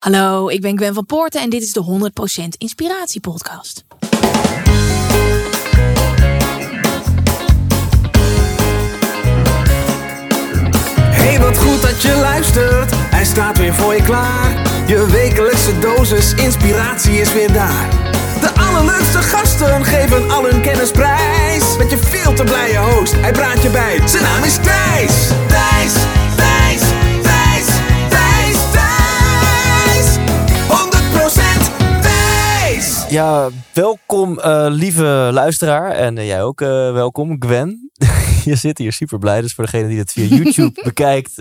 Hallo, ik ben Gwen van Poorten en dit is de 100% Inspiratie Podcast. Hey, wat goed dat je luistert. Hij staat weer voor je klaar. Je wekelijkse dosis inspiratie is weer daar. De allerleukste gasten geven al hun kennis prijs. Met je veel te blije host, hij praat je bij. Zijn naam is Thijs. Thijs, Ja, welkom uh, lieve luisteraar. En uh, jij ook uh, welkom, Gwen. je zit hier super blij. Dus voor degene die het via YouTube bekijkt,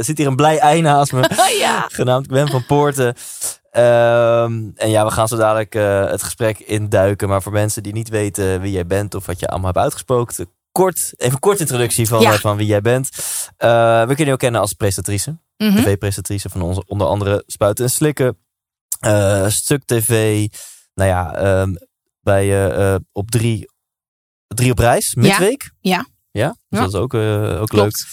zit hier een blij ei naast me. ja. Genaamd Gwen van Poorten. Um, en ja, we gaan zo dadelijk het gesprek induiken. Maar voor mensen die niet weten wie jij bent of wat je allemaal hebt uitgesproken. Kort, even een korte introductie van, Ja. van wie jij bent. we kunnen je ook kennen als presentatrice. Mhm. TV-presentatrice van onze, onder andere Spuiten en Slikken. eh, Stuk TV. Nou ja, ehm, bij eh, op drie, drie op reis, midweek. Ja. Ja, dus Ja. dat is ook, eh, ook leuk.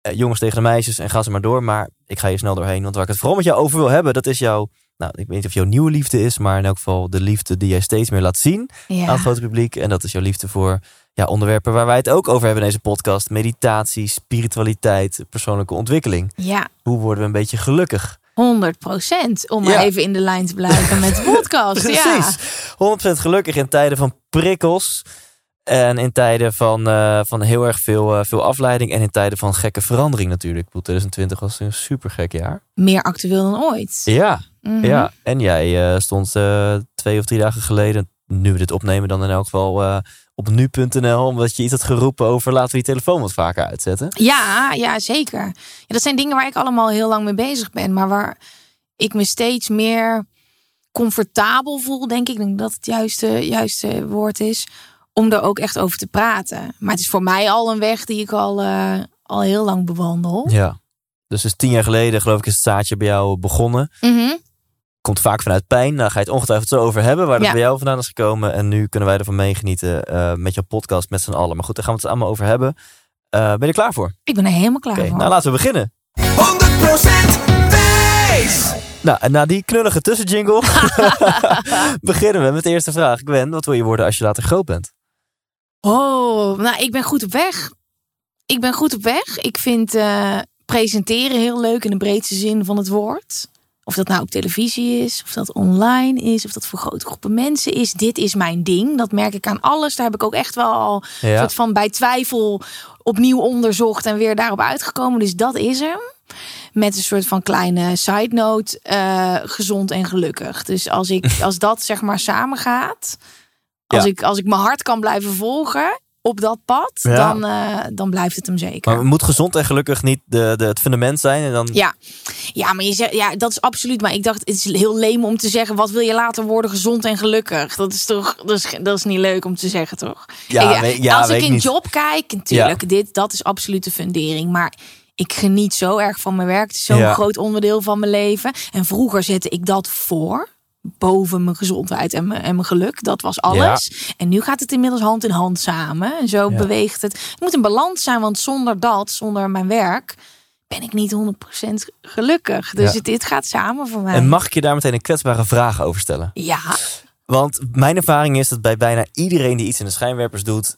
Eh, jongens tegen de meisjes en ga ze maar door. Maar ik ga hier snel doorheen. Want waar ik het vooral met jou over wil hebben, dat is jouw... Nou, ik weet niet of jouw nieuwe liefde is, maar in elk geval de liefde die jij steeds meer laat zien aan het grote publiek. En dat is jouw liefde voor ja, onderwerpen waar wij het ook over hebben in deze podcast. Meditatie, spiritualiteit, persoonlijke ontwikkeling. ja, Hoe worden we een beetje gelukkig? 100 procent. Om maar Ja. even in de lijn te blijven met de podcast. Ja. Precies. 100% gelukkig in tijden van prikkels. En in tijden van, eh, van heel erg veel, eh, veel afleiding. En in tijden van gekke verandering natuurlijk. Ik bedoel, 2020 was een super gek jaar. Meer actueel dan ooit. Ja, Mhm. ja. En jij eh, stond twee of drie dagen geleden, nu we dit opnemen, dan in elk geval op nu.nl. Omdat je iets had geroepen over laten we die telefoon wat vaker uitzetten. Ja, ja, zeker. Ja, dat zijn dingen waar ik allemaal heel lang mee bezig ben. Maar waar ik me steeds meer comfortabel voel, denk ik. Denk dat het juiste, juiste woord is. Om er ook echt over te praten. Maar het is voor mij al een weg die ik al, eh, al heel lang bewandel. Ja. Dus, dus tien jaar geleden, geloof ik, is het zaadje bij jou begonnen. Mhm. Komt vaak vanuit pijn. Daar ga je het ongetwijfeld zo over hebben. Waar dat Ja. bij jou vandaan is gekomen. En nu kunnen wij ervan meegenieten eh, met jouw podcast met z'n allen. Maar goed, daar gaan we het allemaal over hebben. Eh, ben je er klaar voor? Ik ben er helemaal klaar voor. nou laten we beginnen. 100% Thijs. Nou, en na die knullige tussenjingle beginnen we met de eerste vraag. Gwen, wat wil je worden als je later groot bent? Oh, nou, ik ben goed op weg. Ik ben goed op weg. Ik vind eh, presenteren heel leuk in de breedste zin van het woord. Of dat nou op televisie is, of dat online is, of dat voor grote groepen mensen is. Dit is mijn ding. Dat merk ik aan alles. Daar heb ik ook echt wel al een Ja. soort van bij twijfel opnieuw onderzocht en weer daarop uitgekomen. Dus dat is hem. Met een soort van kleine side note, eh, gezond en gelukkig. Dus als, ik, als dat zeg maar samengaat, als, Ja. ik, als ik mijn hart kan blijven volgen op dat pad, Ja. dan, eh, dan blijft het hem zeker. Maar moet gezond en gelukkig niet de, de, het fundament zijn? En dan, Ja, ja maar je zegt, ja, dat is absoluut. Maar ik dacht, het is heel leem om te zeggen: wat wil je later worden, gezond en gelukkig? Dat is toch, dat is, dat is niet leuk om te zeggen, toch? Ja, weet- ja, als weet ik in niet. job kijk, natuurlijk, dit, dat is absoluut de fundering. Maar ik geniet zo erg van mijn werk. Het is zo'n Ja. groot onderdeel van mijn leven. En vroeger zette ik dat voor. Boven mijn gezondheid en mijn, en mijn geluk. Dat was alles. En nu gaat het inmiddels hand in hand samen. En zo Ja. beweegt het. Het moet een balans zijn, want zonder dat, zonder mijn werk, ben ik niet 100% gelukkig. Dus Ja. het, dit gaat samen voor mij. En mag ik je daar meteen een kwetsbare vraag over stellen? Ja, Want mijn ervaring is dat bij bijna iedereen die iets in de schijnwerpers doet,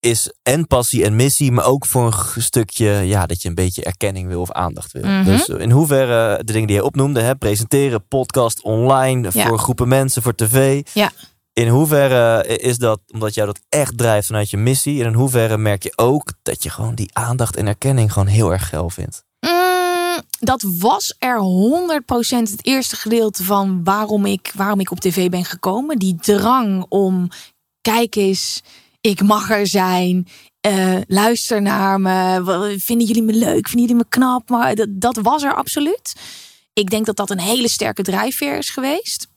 is en passie en missie, maar ook voor een stukje, ja, dat je een beetje erkenning wil of aandacht wil. Mhm. Dus in hoeverre de dingen die je opnoemde, hè, presenteren, podcast, online, Ja. voor groepen mensen, voor tv. Ja. In hoeverre is dat omdat jou dat echt drijft vanuit je missie? En in hoeverre merk je ook dat je gewoon die aandacht en erkenning gewoon heel erg geil vindt? Mm, dat was er 100% het eerste gedeelte van waarom ik, waarom ik op tv ben gekomen. Die drang om, kijk eens, ik mag er zijn. eh, luister naar me. Vinden jullie me leuk? Vinden jullie me knap? Maar dat, dat was er absoluut. Ik denk dat dat een hele sterke drijfveer is geweest.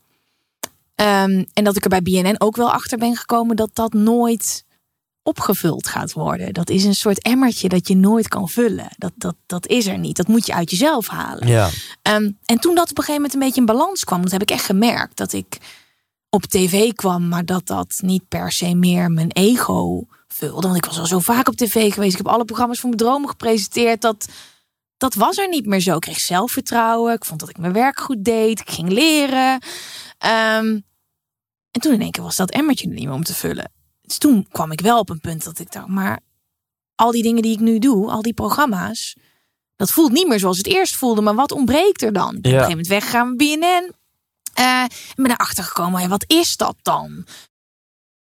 Ehm, en dat ik er bij BNN ook wel achter ben gekomen dat dat nooit opgevuld gaat worden. Dat is een soort emmertje dat je nooit kan vullen. Dat, dat, dat is er niet. Dat moet je uit jezelf halen. Ja, Ehm, en toen dat op een gegeven moment een beetje in balans kwam, dat heb ik echt gemerkt dat ik op tv kwam, maar dat dat niet per se meer mijn ego vulde. Want ik was al zo vaak op tv geweest. Ik heb alle programma's van mijn dromen gepresenteerd. Dat, dat was er niet meer zo. Ik kreeg zelfvertrouwen. Ik vond dat ik mijn werk goed deed. Ik ging leren. Ehm, en toen in één keer was dat emmertje er niet meer om te vullen. Dus toen kwam ik wel op een punt dat ik dacht, maar al die dingen die ik nu doe, al die programma's, dat voelt niet meer zoals het eerst voelde. Maar wat ontbreekt er dan? Ik ben Ja. op een gegeven moment weggegaan bij BNN. Eh, en ben erachter gekomen, wat is dat dan?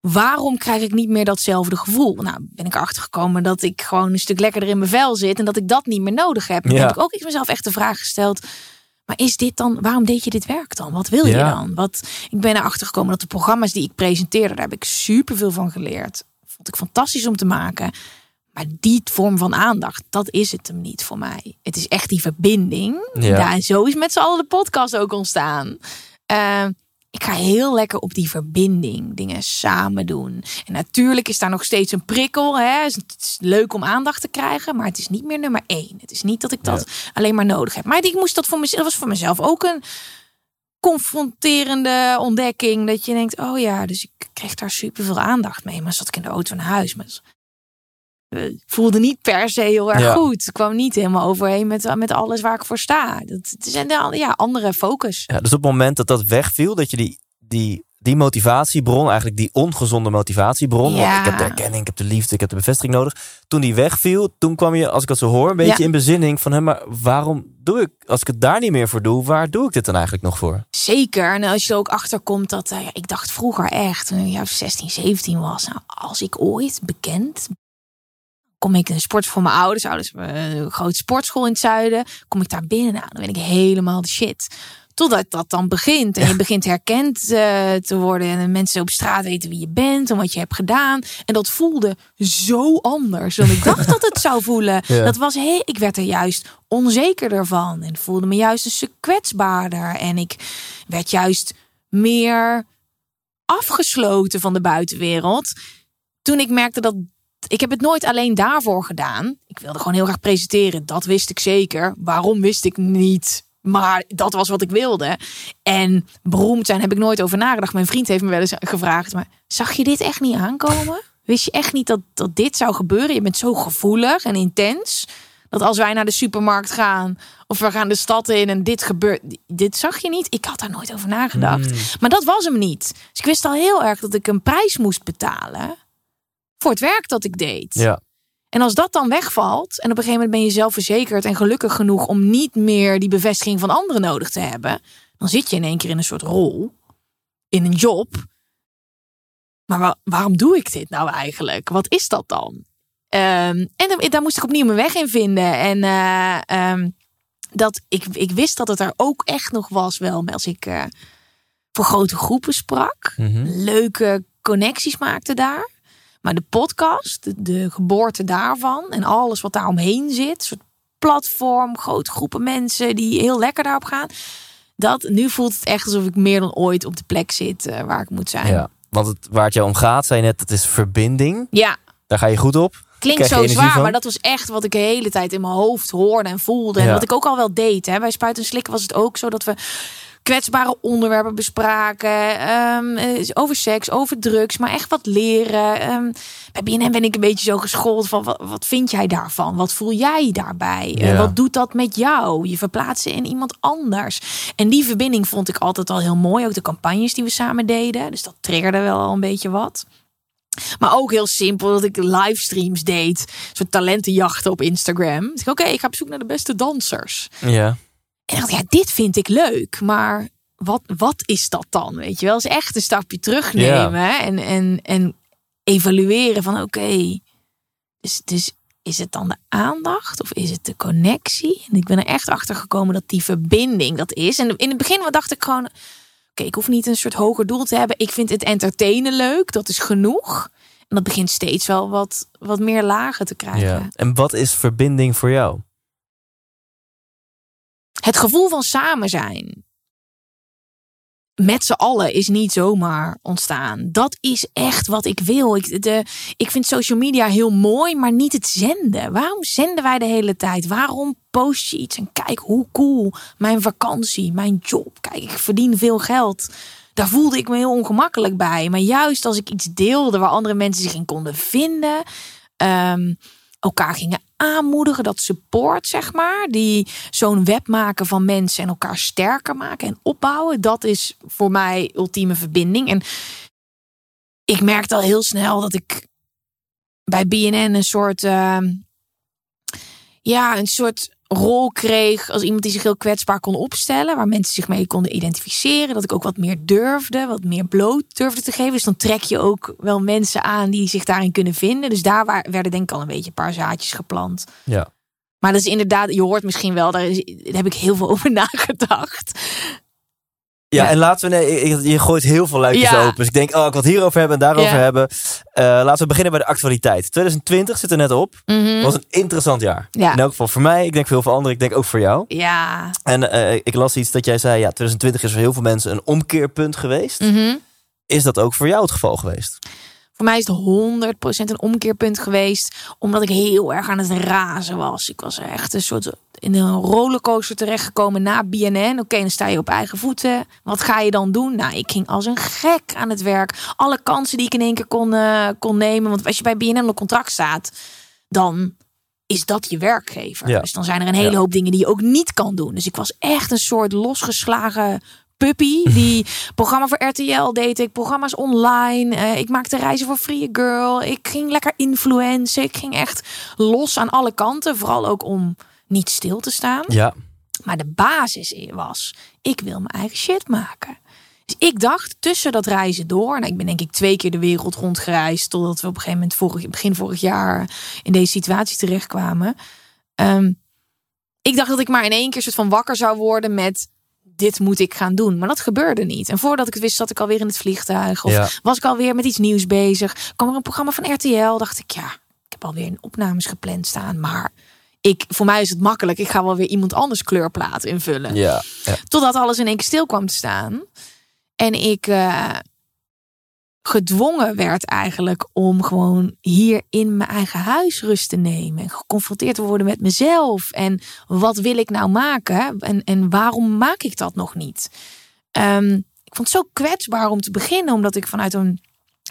Waarom krijg ik niet meer datzelfde gevoel? Nou, ben ik erachter gekomen dat ik gewoon een stuk lekkerder in mijn vel zit en dat ik dat niet meer nodig heb. En Ja. heb ik ook eens mezelf echt de vraag gesteld: maar is dit dan, waarom deed je dit werk dan? Wat wil je Ja. dan? Wat, ik ben erachter gekomen dat de programma's die ik presenteerde, daar heb ik superveel van geleerd. Vond ik fantastisch om te maken. Maar die vorm van aandacht, dat is het hem niet voor mij. Het is echt die verbinding. Ja. Daar, en zo is met z'n allen de podcast ook ontstaan. Eh, ik ga heel lekker op die verbinding, dingen samen doen. En natuurlijk is daar nog steeds een prikkel. Hè? Het is leuk om aandacht te krijgen, maar het is niet meer nummer één. Het is niet dat ik dat alleen maar nodig heb. Maar ik moest dat voor mezelf, dat was voor mezelf ook een confronterende ontdekking. Dat je denkt, oh ja, dus ik kreeg daar superveel aandacht mee. Maar zat ik in de auto naar huis. Maar voelde niet per se heel erg Ja. goed. Ik kwam niet helemaal overheen met, met alles waar ik voor sta. Dat, het is een ja, andere focus. Ja, dus op het moment dat dat wegviel, dat je die, die, die motivatiebron, eigenlijk die ongezonde motivatiebron, want Ja. ik heb de erkenning, ik heb de liefde, ik heb de bevestiging nodig. Toen die wegviel, toen kwam je, als ik dat zo hoor, een beetje in bezinning van, hé, maar waarom doe ik, als ik het daar niet meer voor doe, waar doe ik dit dan eigenlijk nog voor? Zeker. En als je er ook achter komt dat, eh, ik dacht vroeger echt, toen ik ja, 16, 17 was, nou, als ik ooit bekend kom ik in een sport voor mijn ouders, ouders hebben een grote sportschool in het zuiden, kom ik daar binnen, nou, dan ben ik helemaal de shit. Totdat dat dan begint en je begint herkend eh, te worden en mensen op straat weten wie je bent en wat je hebt gedaan. En dat voelde zo anders dan ik dacht dat het zou voelen. Ja. Dat was, hé, ik werd er juist onzekerder van en voelde me juist een stuk kwetsbaarder. En ik werd juist meer afgesloten van de buitenwereld. Toen ik merkte dat. Ik heb het nooit alleen daarvoor gedaan. Ik wilde gewoon heel graag presenteren. Dat wist ik zeker. Waarom wist ik niet. Maar dat was wat ik wilde. En beroemd zijn heb ik nooit over nagedacht. Mijn vriend heeft me wel eens gevraagd. Maar zag je dit echt niet aankomen? Wist je echt niet dat, dat dit zou gebeuren? Je bent zo gevoelig en intens. Dat als wij naar de supermarkt gaan. Of we gaan de stad in en dit gebeurt. Dit zag je niet. Ik had daar nooit over nagedacht. Maar dat was hem niet. Dus ik wist al heel erg dat ik een prijs moest betalen. Voor het werk dat ik deed. Ja, En als dat dan wegvalt. En op een gegeven moment ben je zelfverzekerd en gelukkig genoeg om niet meer die bevestiging van anderen nodig te hebben. Dan zit je in één keer in een soort rol. In een job. Maar wa- waarom doe ik dit nou eigenlijk? Wat is dat dan? Ehm, en dan- daar moest ik opnieuw mijn weg in vinden. En eh, ehm, dat ik, ik wist dat het er ook echt nog was, wel als ik eh, voor grote groepen sprak. Mhm. Leuke connecties maakte daar. Maar de podcast, de, de geboorte daarvan en alles wat daar omheen zit, een soort platform, grote groepen mensen die heel lekker daarop gaan. Dat nu voelt het echt alsof ik meer dan ooit op de plek zit eh, waar ik moet zijn. ja. Want het, waar het jou om gaat, zei je net, het is verbinding. ja Daar ga je goed op. Klinkt zo zwaar, van? maar dat was echt wat ik de hele tijd in mijn hoofd hoorde en voelde. En Ja. wat ik ook al wel deed. Hè. Bij Spuiten en Slikken was het ook zo dat we kwetsbare onderwerpen bespraken. ehm, eh, over seks, over drugs, maar echt wat leren. Ehm, bij BNN ben ik een beetje zo geschoold van wat, wat vind jij daarvan? Wat voel jij daarbij? Eh, wat doet dat met jou? Je verplaatsen in iemand anders. En die verbinding vond ik altijd al heel mooi. Ook de campagnes die we samen deden. Dus dat triggerde wel al een beetje wat. Maar ook heel simpel dat ik livestreams deed. Een soort talentenjachten op Instagram. Dus Oké, ik ga op zoek naar de beste dansers. Ja. En dacht, ja, dit vind ik leuk. Maar wat, wat is dat dan? Weet je wel, is echt een stapje terugnemen. En, en, en evalueren van oké. dus, dus is het dan de aandacht of is het de connectie? En ik ben er echt achter gekomen dat die verbinding dat is. En in het begin dacht ik gewoon... Oké, ik hoef niet een soort hoger doel te hebben. Ik vind het entertainen leuk. Dat is genoeg. En dat begint steeds wel wat, wat meer lagen te krijgen. ja. En wat is verbinding voor jou? Het gevoel van samen zijn. Met z'n allen is niet zomaar ontstaan. Dat is echt wat ik wil. Ik, de, ik vind social media heel mooi, maar niet het zenden. Waarom zenden wij de hele tijd? Waarom post je iets en kijk hoe cool mijn vakantie, mijn job. Kijk, ik verdien veel geld. Daar voelde ik me heel ongemakkelijk bij. Maar juist als ik iets deelde waar andere mensen zich in konden vinden, ehm, elkaar gingen aanmoedigen, dat support, zeg maar. Die zo'n web maken van mensen en elkaar sterker maken en opbouwen. Dat is voor mij ultieme verbinding. En ik merkte al heel snel dat ik bij BNN een soort. Uh, ja, een soort rol kreeg als iemand die zich heel kwetsbaar kon opstellen, waar mensen zich mee konden identificeren, dat ik ook wat meer durfde, wat meer bloot durfde te geven. Dus dan trek je ook wel mensen aan die zich daarin kunnen vinden. Dus daar werden denk ik al een beetje een paar zaadjes geplant. Ja. Maar dat is inderdaad, je hoort misschien wel, daar, is, daar heb ik heel veel over nagedacht. Ja, en laten we, nee, je gooit heel veel luikjes open. Dus ik denk, oh, ik wil het hierover hebben en daarover hebben. Uh, laten we beginnen bij de actualiteit. 2020 zit er net op. Mm was een interessant jaar. Ja. In elk geval voor mij. Ik denk voor heel veel anderen. Ik denk ook voor jou. Ja. En uh, ik las iets dat jij zei, ja, 2020 is voor heel veel mensen een omkeerpunt geweest. Mm Is dat ook voor jou het geval geweest? Voor mij is het 100% een omkeerpunt geweest. Omdat ik heel erg aan het razen was. Ik was echt een soort in een rollercoaster terechtgekomen na BNN. Oké, dan sta je op eigen voeten. Wat ga je dan doen? Nou, ik ging als een gek aan het werk. Alle kansen die ik in één keer kon, uh, kon nemen. Want als je bij BNN op contract staat, dan is dat je werkgever. Ja. Dus dan zijn er een hele hoop dingen die je ook niet kan doen. Dus ik was echt een soort losgeslagen puppy. Die programma voor RTL deed ik, programma's online. Uh, ik maakte reizen voor Free Girl. Ik ging lekker influencen. Ik ging echt los aan alle kanten. Vooral ook om niet stil te staan. Ja. Maar de basis was, ik wil mijn eigen shit maken. Dus ik dacht tussen dat reizen door, en nou, ik ben denk ik twee keer de wereld rondgereisd, totdat we op een gegeven moment vorig, begin vorig jaar in deze situatie terechtkwamen. Um, ik dacht dat ik maar in één keer soort van wakker zou worden met dit moet ik gaan doen. Maar dat gebeurde niet. En voordat ik het wist, zat ik alweer in het vliegtuig. Of Ja. was ik alweer met iets nieuws bezig. Kwam er een programma van RTL. Dacht ik, ja, ik heb alweer een opnames gepland staan. Maar ik, voor mij is het makkelijk. Ik ga wel weer iemand anders kleurplaat invullen. Ja. ja. Totdat alles in één keer stil kwam te staan. En ik eh, gedwongen werd eigenlijk om gewoon hier in mijn eigen huis rust te nemen. En geconfronteerd te worden met mezelf. En wat wil ik nou maken? En, en waarom maak ik dat nog niet? Ehm, ik vond het zo kwetsbaar om te beginnen. Omdat ik vanuit een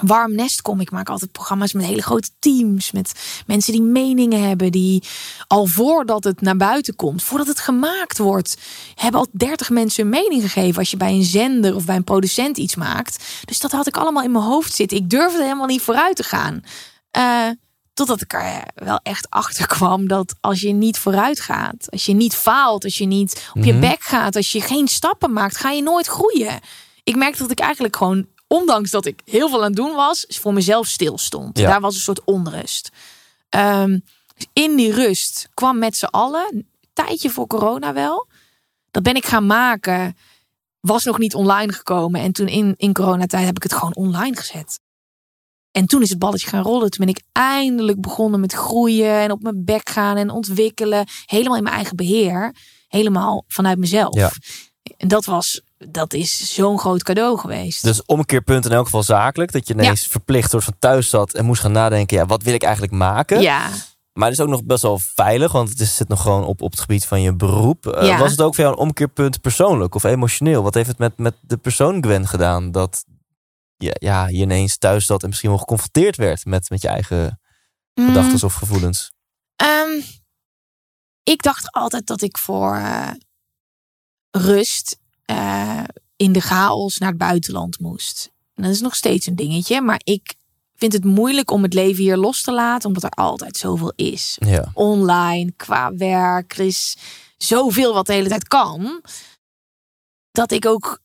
warm nest kom. Ik maak altijd programma's met hele grote teams. Met mensen die meningen hebben. Die al voordat het naar buiten komt. Voordat het gemaakt wordt. Hebben al 30 mensen hun mening gegeven. Als je bij een zender of bij een producent iets maakt. Dus dat had ik allemaal in mijn hoofd zitten. Ik durfde helemaal niet vooruit te gaan. Uh, totdat ik er wel echt achter kwam dat als je niet vooruit gaat, als je niet faalt, als je niet op je Mhm. bek gaat, als je geen stappen maakt, ga je nooit groeien. Ik merkte dat ik eigenlijk gewoon, ondanks dat ik heel veel aan het doen was, voor mezelf stil stond. Ja. Daar was een soort onrust. Ehm, in die rust kwam met z'n allen, een tijdje voor corona wel. Dat ben ik gaan maken. Was nog niet online gekomen. En toen in, in coronatijd heb ik het gewoon online gezet. En toen is het balletje gaan rollen. Toen ben ik eindelijk begonnen met groeien en op mijn bek gaan en ontwikkelen. Helemaal in mijn eigen beheer. Helemaal vanuit mezelf. Ja. En dat was, dat is zo'n groot cadeau geweest. Dus omkeerpunt in elk geval zakelijk. Dat je ineens verplicht soort van thuis zat en moest gaan nadenken. Ja, wat wil ik eigenlijk maken? ja. Maar het is ook nog best wel veilig, want het zit nog gewoon op, op het gebied van je beroep. Eh. Was het ook voor jou een omkeerpunt persoonlijk of emotioneel? Wat heeft het met, met de persoon Gwen gedaan? Dat ja, ja, je ineens thuis zat en misschien wel geconfronteerd werd met, met je eigen Mm, gedachten of gevoelens. ehm, ik dacht altijd dat ik voor eh, rust eh, in de chaos naar het buitenland moest. En dat is nog steeds een dingetje, maar ik vind het moeilijk om het leven hier los te laten, omdat er altijd zoveel is. Ja. online, qua werk. Er is zoveel wat de hele tijd kan. Dat ik ook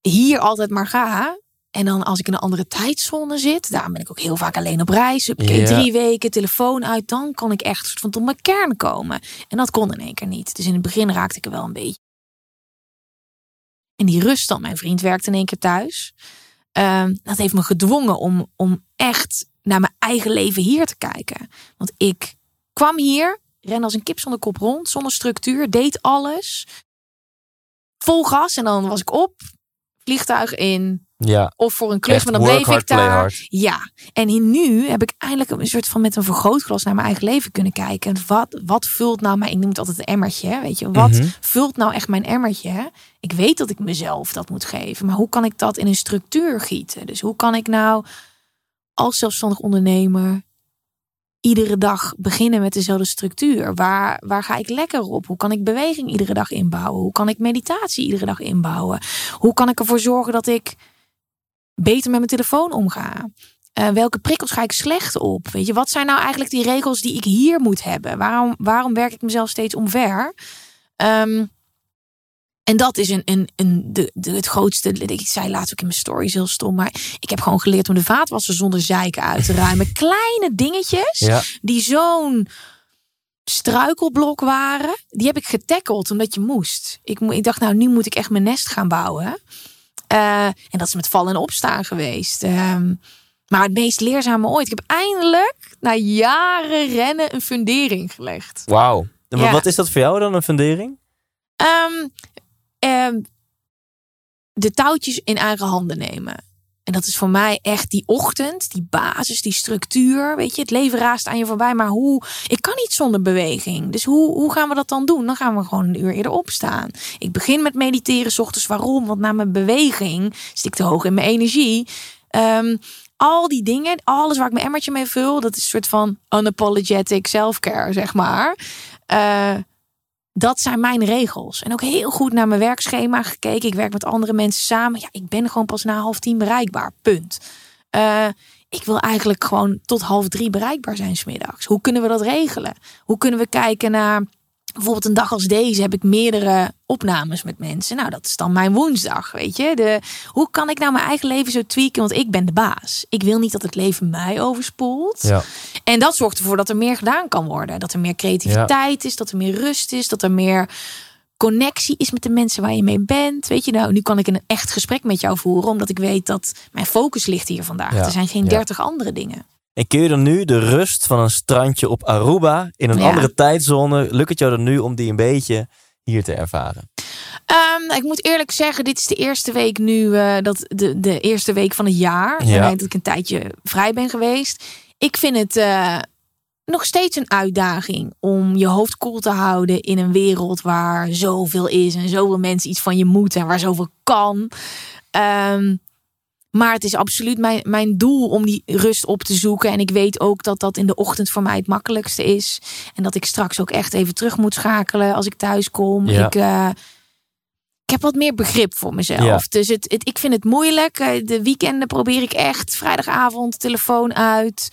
hier altijd maar ga. En dan als ik in een andere tijdzone zit, daarom ben ik ook heel vaak alleen op reis. Heb ik Ja. drie weken telefoon uit, dan kan ik echt soort van tot mijn kern komen. En dat kon in één keer niet. Dus in het begin raakte ik er wel een beetje. En die rust dan, mijn vriend werkte in één keer thuis. Ehm, dat heeft me gedwongen om, om echt naar mijn eigen leven hier te kijken. Want ik kwam hier, ren als een kip zonder kop rond, zonder structuur, deed alles. Vol gas en dan was ik op, vliegtuig in, ja. of voor een klus, Echt maar dan bleef hard, ik daar. Ja, en nu heb ik eindelijk een soort van met een vergrootglas naar mijn eigen leven kunnen kijken. En wat, wat vult nou mijn, ik noem het altijd een emmertje, hè, weet je, wat Mhm. vult nou echt mijn emmertje? Ik weet dat ik mezelf dat moet geven, maar hoe kan ik dat in een structuur gieten? Dus hoe kan ik nou als zelfstandig ondernemer iedere dag beginnen met dezelfde structuur? Waar, waar ga ik lekker op? Hoe kan ik beweging iedere dag inbouwen? Hoe kan ik meditatie iedere dag inbouwen? Hoe kan ik ervoor zorgen dat ik beter met mijn telefoon omga? Uh, welke prikkels ga ik slecht op? Weet je, wat zijn nou eigenlijk die regels die ik hier moet hebben? Waarom, waarom werk ik mezelf steeds omver? Um, en dat is een, een, een, de, de, het grootste. Ik zei laatst ook in mijn stories heel stom. Maar ik heb gewoon geleerd om de vaatwasser zonder zeiken uit te ruimen. Kleine dingetjes Ja. die zo'n struikelblok waren. Die heb ik getackeld omdat je moest. Ik, ik dacht, nou, nu moet ik echt mijn nest gaan bouwen. Eh, en dat is met vallen en opstaan geweest. Ehm, maar het meest leerzame ooit. Ik heb eindelijk na jaren rennen een fundering gelegd. Wauw. En Ja. Wat is dat voor jou dan, een fundering? Ehm, ehm, de touwtjes in eigen handen nemen. En dat is voor mij echt die ochtend, die basis, die structuur. Weet je, het leven raast aan je voorbij. Maar hoe? Ik kan niet zonder beweging. Dus hoe, hoe gaan we dat dan doen? Dan gaan we gewoon een uur eerder opstaan. Ik begin met mediteren 's ochtends. Waarom? Want na mijn beweging zit ik te hoog in mijn energie. Ehm, al die dingen, alles waar ik mijn emmertje mee vul, dat is een soort van unapologetic self-care, zeg maar. Eh, dat zijn mijn regels. En ook heel goed naar mijn werkschema gekeken. Ik werk met andere mensen samen. Ja, ik ben gewoon pas na half tien bereikbaar. Punt. Eh, ik wil eigenlijk gewoon tot half drie bereikbaar zijn smiddags. Hoe kunnen we dat regelen? Hoe kunnen we kijken naar bijvoorbeeld een dag als deze heb ik meerdere opnames met mensen. Nou, dat is dan mijn woensdag, weet je. De, hoe kan ik nou mijn eigen leven zo tweaken? Want ik ben de baas. Ik wil niet dat het leven mij overspoelt. Ja. En dat zorgt ervoor dat er meer gedaan kan worden. Dat er meer creativiteit is, dat er meer rust is, dat er meer connectie is met de mensen waar je mee bent. Weet je nou, nu kan ik een echt gesprek met jou voeren, omdat ik weet dat mijn focus ligt hier vandaag. Ja. Er zijn geen dertig andere dingen. En kun je dan nu de rust van een strandje op Aruba in een Ja. andere tijdzone, lukt het jou dan nu om die een beetje hier te ervaren? Ehm, ik moet eerlijk zeggen, dit is de eerste week nu, eh, dat de, de eerste week van het jaar. Ja. En dat ik een tijdje vrij ben geweest. Ik vind het eh, nog steeds een uitdaging om je hoofd koel te houden in een wereld waar zoveel is en zoveel mensen iets van je moeten en waar zoveel kan. Ehm, maar het is absoluut mijn, mijn doel om die rust op te zoeken. En ik weet ook dat dat in de ochtend voor mij het makkelijkste is. En dat ik straks ook echt even terug moet schakelen als ik thuis kom. Ja. Ik, eh, ik heb wat meer begrip voor mezelf. Ja. Dus het, het, ik vind het moeilijk. Eh, De weekenden probeer ik echt. Vrijdagavond, telefoon uit.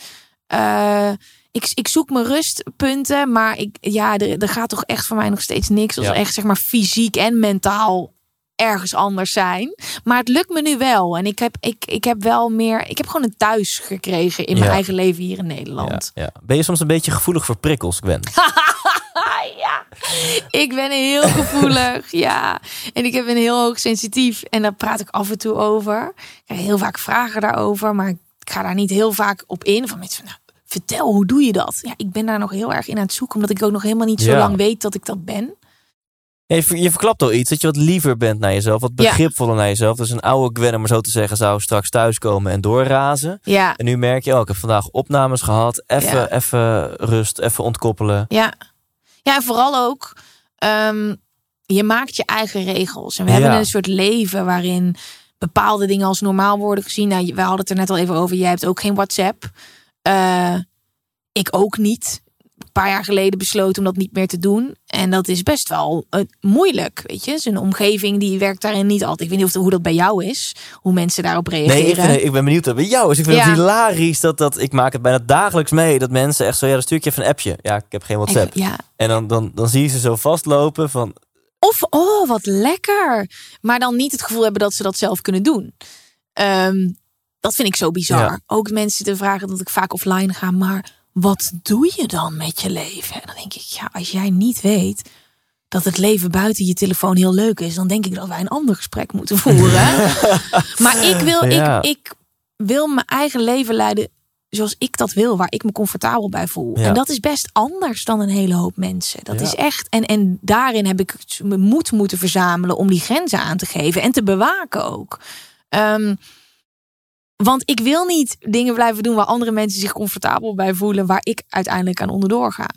Eh, ik, ik zoek mijn rustpunten. Maar ik, ja, er, er gaat toch echt voor mij nog steeds niks. Als Ja. echt zeg maar fysiek en mentaal ergens anders zijn. Maar het lukt me nu wel. En ik heb, ik, ik heb wel meer. Ik heb gewoon een thuis gekregen in mijn Ja. eigen leven hier in Nederland. Ja, ja. Ben je soms een beetje gevoelig voor prikkels, Gwen? ja, ik ben heel gevoelig. ja, en ik ben heel hoog sensitief. En daar praat ik af en toe over. Ik heel vaak vragen daarover, maar ik ga daar niet heel vaak op in. Van mensen, van, nou, vertel, hoe doe je dat? Ja, ik ben daar nog heel erg in aan het zoeken, omdat ik ook nog helemaal niet zo lang weet dat ik dat ben. Je, je verklapt al iets, dat je wat liever bent naar jezelf, wat begripvoller naar jezelf. Dus een oude Gwen, om maar zo te zeggen, zou straks thuiskomen en doorrazen. Ja, En nu merk je, oh, ik heb vandaag opnames gehad. Even, even rust, even ontkoppelen. ja. Ja, en vooral ook, ehm, je maakt je eigen regels. En we hebben een soort leven waarin bepaalde dingen als normaal worden gezien. Nou, we hadden het er net al even over. Jij hebt ook geen WhatsApp. Eh, ik ook niet. Een paar jaar geleden besloten om dat niet meer te doen. En dat is best wel eh, moeilijk, weet je. Zo'n omgeving die werkt daarin niet altijd. Ik weet niet of hoe dat bij jou is. Hoe mensen daarop reageren. Nee, ik, vind, ik ben benieuwd dat bij jou is. Ik vind Ja. het hilarisch dat, dat ik maak het bijna dagelijks mee. Dat mensen echt zo, ja, dan stuur ik je even een appje. Ja, ik heb geen WhatsApp. Ja. En dan, dan, dan zie je ze zo vastlopen van, Of, oh, wat lekker. Maar dan niet het gevoel hebben dat ze dat zelf kunnen doen. Ehm, dat vind ik zo bizar. Ja. Ook mensen te vragen dat ik vaak offline ga. Maar wat doe je dan met je leven? En dan denk ik, ja, als jij niet weet dat het leven buiten je telefoon heel leuk is, dan denk ik dat wij een ander gesprek moeten voeren. maar ik wil, Ja. ik, ik wil mijn eigen leven leiden zoals ik dat wil, waar ik me comfortabel bij voel. Ja. En dat is best anders dan een hele hoop mensen. Dat Ja. is echt. En, en daarin heb ik mijn moed moeten verzamelen om die grenzen aan te geven en te bewaken ook. Ehm, want ik wil niet dingen blijven doen waar andere mensen zich comfortabel bij voelen, waar ik uiteindelijk aan onderdoor ga.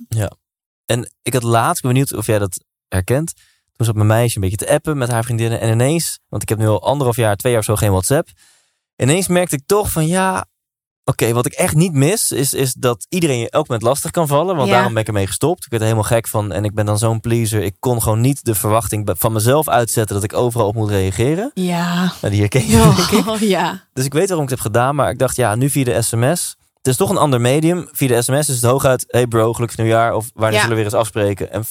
En ik had laatst, ik ben benieuwd of jij dat herkent. Toen zat mijn meisje een beetje te appen met haar vriendinnen. En ineens, want ik heb nu al anderhalf jaar, twee jaar of zo geen WhatsApp. Ineens merkte ik toch van ja, Oké, wat ik echt niet mis, is, is dat iedereen je elk moment lastig kan vallen. Want Ja. daarom ben ik ermee gestopt. Ik werd er helemaal gek van en ik ben dan zo'n pleaser. Ik kon gewoon niet de verwachting van mezelf uitzetten dat ik overal op moet reageren. Ja. Nou, die herken je, denk ik. Oh, ja. Dus ik weet waarom ik het heb gedaan, maar ik dacht, ja, nu via de sms. Het is toch een ander medium. Via de sms is het hooguit, hey bro, gelukkig nieuwjaar. Of wanneer Ja. zullen we weer eens afspreken? En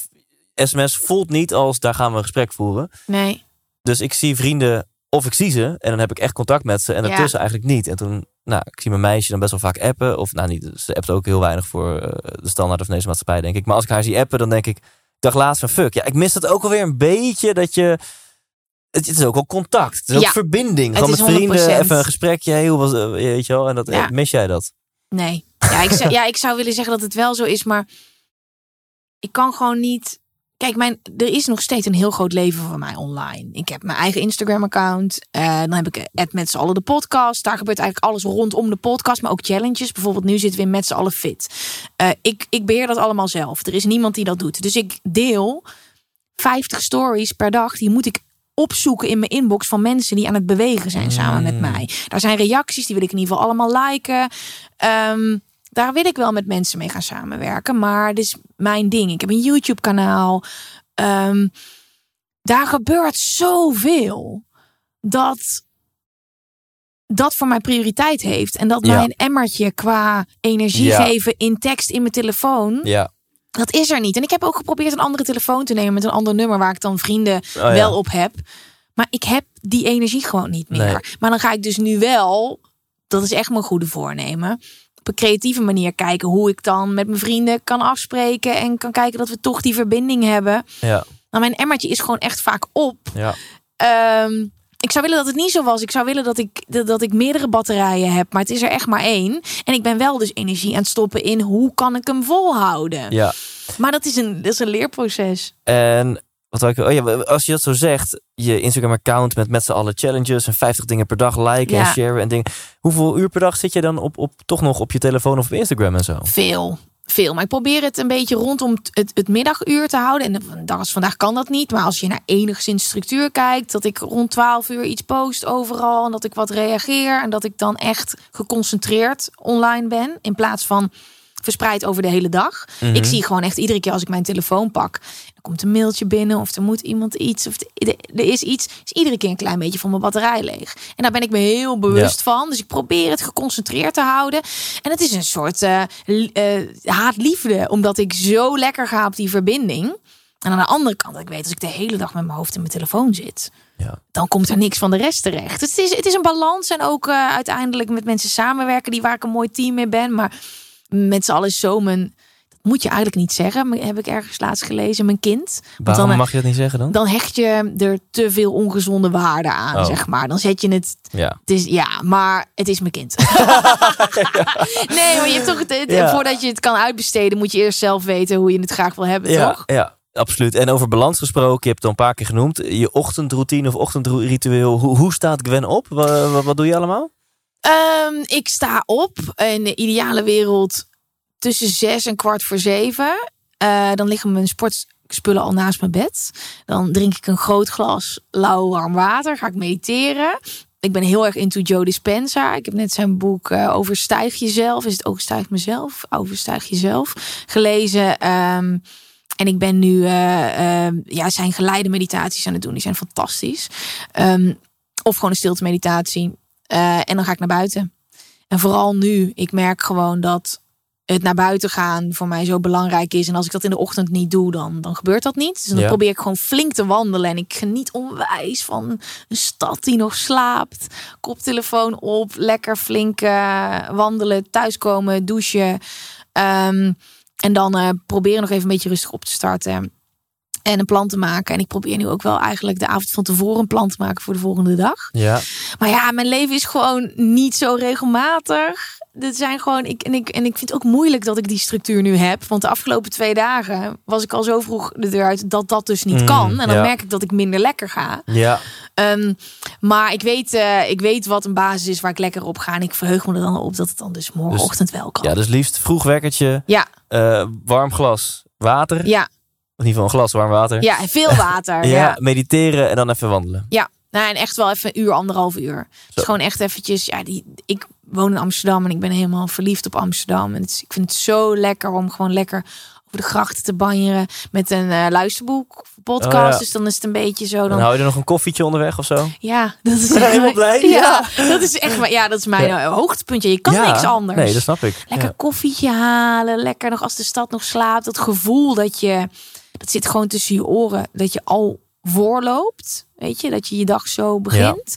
sms voelt niet als, daar gaan we een gesprek voeren. Nee. Dus ik zie vrienden, of ik zie ze, en dan heb ik echt contact met ze. En Ja. daartussen eigenlijk niet. En toen, nou, ik zie mijn meisje dan best wel vaak appen. Of nou, niet, ze appt ook heel weinig voor eh, de standaard of maatschappij, denk ik. Maar als ik haar zie appen, dan denk ik, ik dacht laatst van fuck. Ja, ik mis dat ook alweer een beetje, dat je... Het, het is ook wel contact. Het is ook Ja. verbinding. Gewoon met vrienden, 100%. even een gesprekje. Hey, hoe was het? Weet je wel? En dat, Ja. mis jij dat? Nee. Ja ik, zou, ja, ik zou willen zeggen dat het wel zo is, maar ik kan gewoon niet. Kijk, mijn, er is nog steeds een heel groot leven van mij online. Ik heb mijn eigen Instagram-account. eh, dan heb ik het met z'n allen de podcast. Daar gebeurt eigenlijk alles rondom de podcast, maar ook challenges. Bijvoorbeeld nu zitten we in met z'n allen fit. Eh, ik, ik beheer dat allemaal zelf. Er is niemand die dat doet. Dus ik deel 50 stories per dag. Die moet ik opzoeken in mijn inbox van mensen die aan het bewegen zijn samen met mij. Daar zijn reacties, die wil ik in ieder geval allemaal liken. Ehm, daar wil ik wel met mensen mee gaan samenwerken. Maar dit is mijn ding. Ik heb een YouTube-kanaal. Ehm, daar gebeurt zoveel dat dat voor mij prioriteit heeft. En dat Ja. mijn emmertje qua energie Ja. geven in tekst in mijn telefoon, Ja. dat is er niet. En ik heb ook geprobeerd een andere telefoon te nemen met een ander nummer waar ik dan vrienden Oh, ja. wel op heb. Maar ik heb die energie gewoon niet meer. Nee. Maar dan ga ik dus nu wel, dat is echt mijn goede voornemen. Een creatieve manier kijken hoe ik dan met mijn vrienden kan afspreken. En kan kijken dat we toch die verbinding hebben. Ja. Nou, mijn emmertje is gewoon echt vaak op. Ja. Ehm, ik zou willen dat het niet zo was. Ik zou willen dat ik, dat, dat ik meerdere batterijen heb. Maar het is er echt maar één. En ik ben wel dus energie aan het stoppen in hoe kan ik hem volhouden. ja. Maar dat is een, dat is een leerproces. En wat ik, oh ja, als je dat zo zegt, je Instagram-account met met z'n allen challenges en 50 dingen per dag liken Ja. en sharen en dingen. Hoeveel uur per dag zit je dan op, op, toch nog op je telefoon of op Instagram en zo? Veel. Veel. Maar ik probeer het een beetje rondom het, het middaguur te houden. En dag als vandaag kan dat niet. Maar als je naar enigszins structuur kijkt. Dat ik rond 12 uur iets post overal. En dat ik wat reageer. En dat ik dan echt geconcentreerd online ben. In plaats van verspreid over de hele dag. Mhm. Ik zie gewoon echt iedere keer als ik mijn telefoon pak. Er komt een mailtje binnen. Of er moet iemand iets. Of er is iets. Is iedere keer een klein beetje van mijn batterij leeg. En daar ben ik me heel bewust van. Dus ik probeer het geconcentreerd te houden. En het is een soort li- eh, haat-liefde. Omdat ik zo lekker ga op die verbinding. En aan de andere kant, ik weet als ik de hele dag met mijn hoofd in mijn telefoon zit. Ja. Dan komt er niks van de rest terecht. Dus het is, het is een balans. En ook eh, uiteindelijk met mensen samenwerken die waar ik een mooi team mee ben. Maar met z'n allen is zo mijn. Moet je eigenlijk niet zeggen. Maar heb ik ergens laatst gelezen. Mijn kind. Want Waarom dan, eh, mag je dat niet zeggen dan? dan hecht je er te veel ongezonde waarden aan, Oh. zeg maar. Dan zet je het Ja. het is, ja, maar het is mijn kind. nee, maar je hebt toch het, het- Ja. voordat je het kan uitbesteden, moet je eerst zelf weten hoe je het graag wil hebben, Ja, toch? ja, absoluut. En over balans gesproken, je hebt het al een paar keer genoemd. Je ochtendroutine of ochtendritueel. Hoe, hoe staat Gwen op? Wat, wat, wat doe je allemaal? Ehm, ik sta op in de ideale wereld tussen zes en kwart voor zeven. Eh, dan liggen mijn sportspullen al naast mijn bed. Dan drink ik een groot glas lauw warm water. Ga ik mediteren. Ik ben heel erg into Joe Dispenza. Ik heb net zijn boek eh, Overstijg jezelf. Is het Overstijg mezelf? Overstijg jezelf. Gelezen. Ehm, en ik ben nu eh, ehm, ja, zijn geleide meditaties aan het doen. Die zijn fantastisch. Ehm, of gewoon een stilte meditatie. En dan ga ik naar buiten. En vooral nu, ik merk gewoon dat het naar buiten gaan voor mij zo belangrijk is. En als ik dat in de ochtend niet doe, dan, dan gebeurt dat niet. Dus dan Ja. probeer ik gewoon flink te wandelen. En ik geniet onwijs van een stad die nog slaapt. Koptelefoon op, lekker flink eh, wandelen, thuiskomen, douchen. Ehm, en dan eh, proberen nog even een beetje rustig op te starten. En een plan te maken. En ik probeer nu ook wel eigenlijk de avond van tevoren een plan te maken voor de volgende dag. Ja. Maar ja, mijn leven is gewoon niet zo regelmatig. Dit zijn gewoon, ik, en, ik, en ik vind het ook moeilijk dat ik die structuur nu heb. Want de afgelopen twee dagen was ik al zo vroeg de deur uit dat dat dus niet Mm, kan. En dan ja. merk ik dat ik minder lekker ga. Ja. Ehm, maar ik weet, eh, ik weet wat een basis is waar ik lekker op ga. En ik verheug me er dan op dat het dan dus morgenochtend wel kan. ja, dus liefst vroeg wekkertje, ja, eh, warm glas water. ja, In ieder geval een glas warm water. ja, veel water. Ja, ja. mediteren en dan even wandelen. Ja, nou, en echt wel even een uur, anderhalf uur. Dus gewoon echt eventjes, ja, die, ik woon in Amsterdam en ik ben helemaal verliefd op Amsterdam. En is- ik vind het zo lekker om gewoon lekker over de grachten te banjeren met een eh, luisterboek podcast. Oh, ja. Dus dan is het een beetje zo. Dan Dan, hou je er nog een koffietje onderweg of zo? ja, dat is Helemaal blij? Ja, dat is echt. maar- Ja, dat is mijn Ja. eh, hoogtepuntje. Je kan niks anders. Nee, dat snap ik. Lekker koffietje halen, lekker nog als de stad nog slaapt. Dat gevoel dat je, dat zit gewoon tussen je oren, dat je al voorloopt. Weet je, dat je je dag zo begint.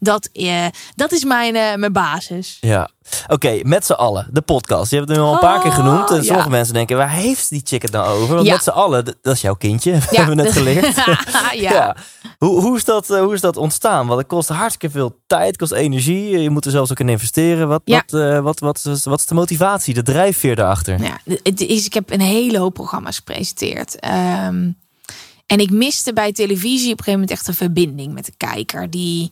Dat, eh, dat is mijn, eh, mijn basis. Ja. Oké, met z'n allen. De podcast. Je hebt het nu al een paar keer Oh, genoemd. En ja. sommige mensen denken, waar heeft die chick het nou over? Want Ja. met z'n allen, dat is jouw kindje. Ja, hebben we net geleerd. ja. Hoe, hoe, is dat, eh, hoe is dat ontstaan? Want het kost hartstikke veel tijd, kost energie. Je moet er zelfs ook in investeren. Wat, wat, wat, wat, is- wat is de motivatie, de drijfveer daarachter? Ja, het is, ik heb een hele hoop programma's gepresenteerd. Ehm, en ik miste bij televisie op een gegeven moment echt een verbinding met de kijker. Die,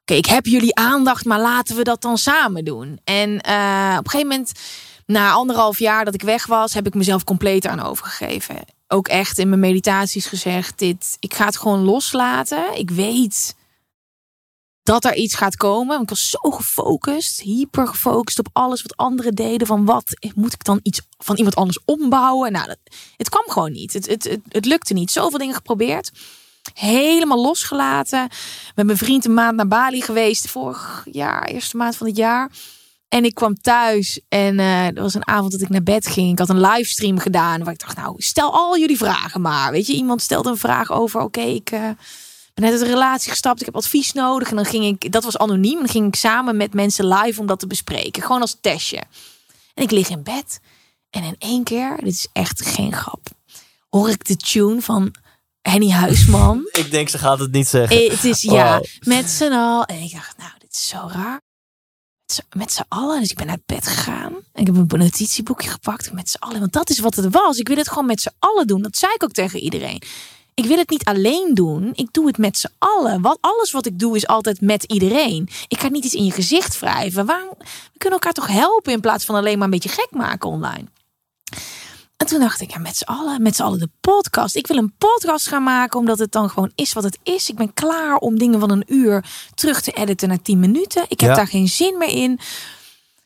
oké, ik heb jullie aandacht, maar laten we dat dan samen doen. En eh, op een gegeven moment, na anderhalf jaar dat ik weg was, heb ik mezelf compleet aan overgegeven. Ook echt in mijn meditaties gezegd, dit, ik ga het gewoon loslaten. Ik weet dat er iets gaat komen. Ik was zo gefocust, hyper gefocust op alles wat anderen deden. Van wat moet ik dan iets van iemand anders ombouwen? Nou, dat, het kwam gewoon niet. Het, het, het, het lukte niet. Zoveel dingen geprobeerd. Helemaal losgelaten. Met mijn vriend een maand naar Bali geweest. Vorig jaar, eerste maand van het jaar. En ik kwam thuis en eh er was een avond dat ik naar bed ging. Ik had een livestream gedaan waar ik dacht, nou, stel al jullie vragen maar. Weet je, iemand stelde een vraag over, oké, ik eh, ben uit een relatie gestapt, ik heb advies nodig. En dan ging ik, dat was anoniem, dan ging ik samen met mensen live om dat te bespreken. Gewoon als testje. En ik lig in bed en in één keer, dit is echt geen grap, hoor ik de tune van Henny Huisman. Ik denk, ze gaat het niet zeggen. Eh, Het is ja, Wauw. met z'n al. En ik dacht, nou, dit is zo raar. Met z'n- allen. Dus ik ben naar bed gegaan. En ik heb een notitieboekje gepakt. Met z'n allen. Want dat is wat het was. Ik wil het gewoon met z'n allen doen. Dat zei ik ook tegen iedereen. Ik wil het niet alleen doen. Ik doe het met z'n allen. Wat, alles wat ik doe is altijd met iedereen. Ik ga niet iets in je gezicht wrijven. Waarom, we kunnen elkaar toch helpen in plaats van alleen maar een beetje gek maken online. En toen dacht ik, ja, met z'n allen, met z'n allen de podcast. Ik wil een podcast gaan maken, omdat het dan gewoon is wat het is. Ik ben klaar om dingen van een uur terug te editen naar 10 minuten. Ik heb Ja. daar geen zin meer in.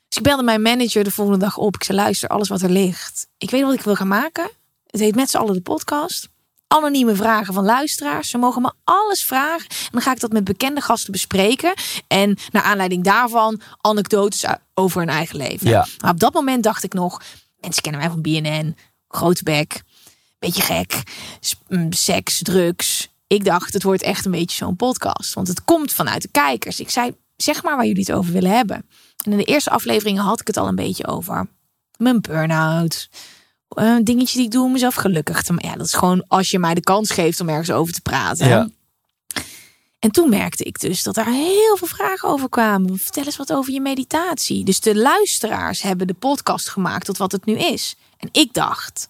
Dus ik belde mijn manager de volgende dag op. Ik zei, luister, alles wat er ligt. Ik weet wat ik wil gaan maken. Het heet met z'n allen de podcast. Anonieme vragen van luisteraars. Ze mogen me alles vragen. En dan ga ik dat met bekende gasten bespreken. En naar aanleiding daarvan anekdotes over hun eigen leven. Ja. Maar op dat moment dacht ik nog... Mensen kennen mij van BNN. Grote bek. Beetje gek. mm, Seks, drugs. Ik dacht, het wordt echt een beetje zo'n podcast. Want het komt vanuit de kijkers. Ik zei, zeg maar waar jullie het over willen hebben. En in de eerste afleveringen had ik het al een beetje over mijn burn-out. Eh, dingetjes die ik doe om mezelf gelukkig te maken. Ja, dat is gewoon als je mij de kans geeft om ergens over te praten. Ja. En toen merkte ik dus dat daar heel veel vragen over kwamen. Vertel eens wat over je meditatie. Dus de luisteraars hebben de podcast gemaakt tot wat het nu is. En ik dacht,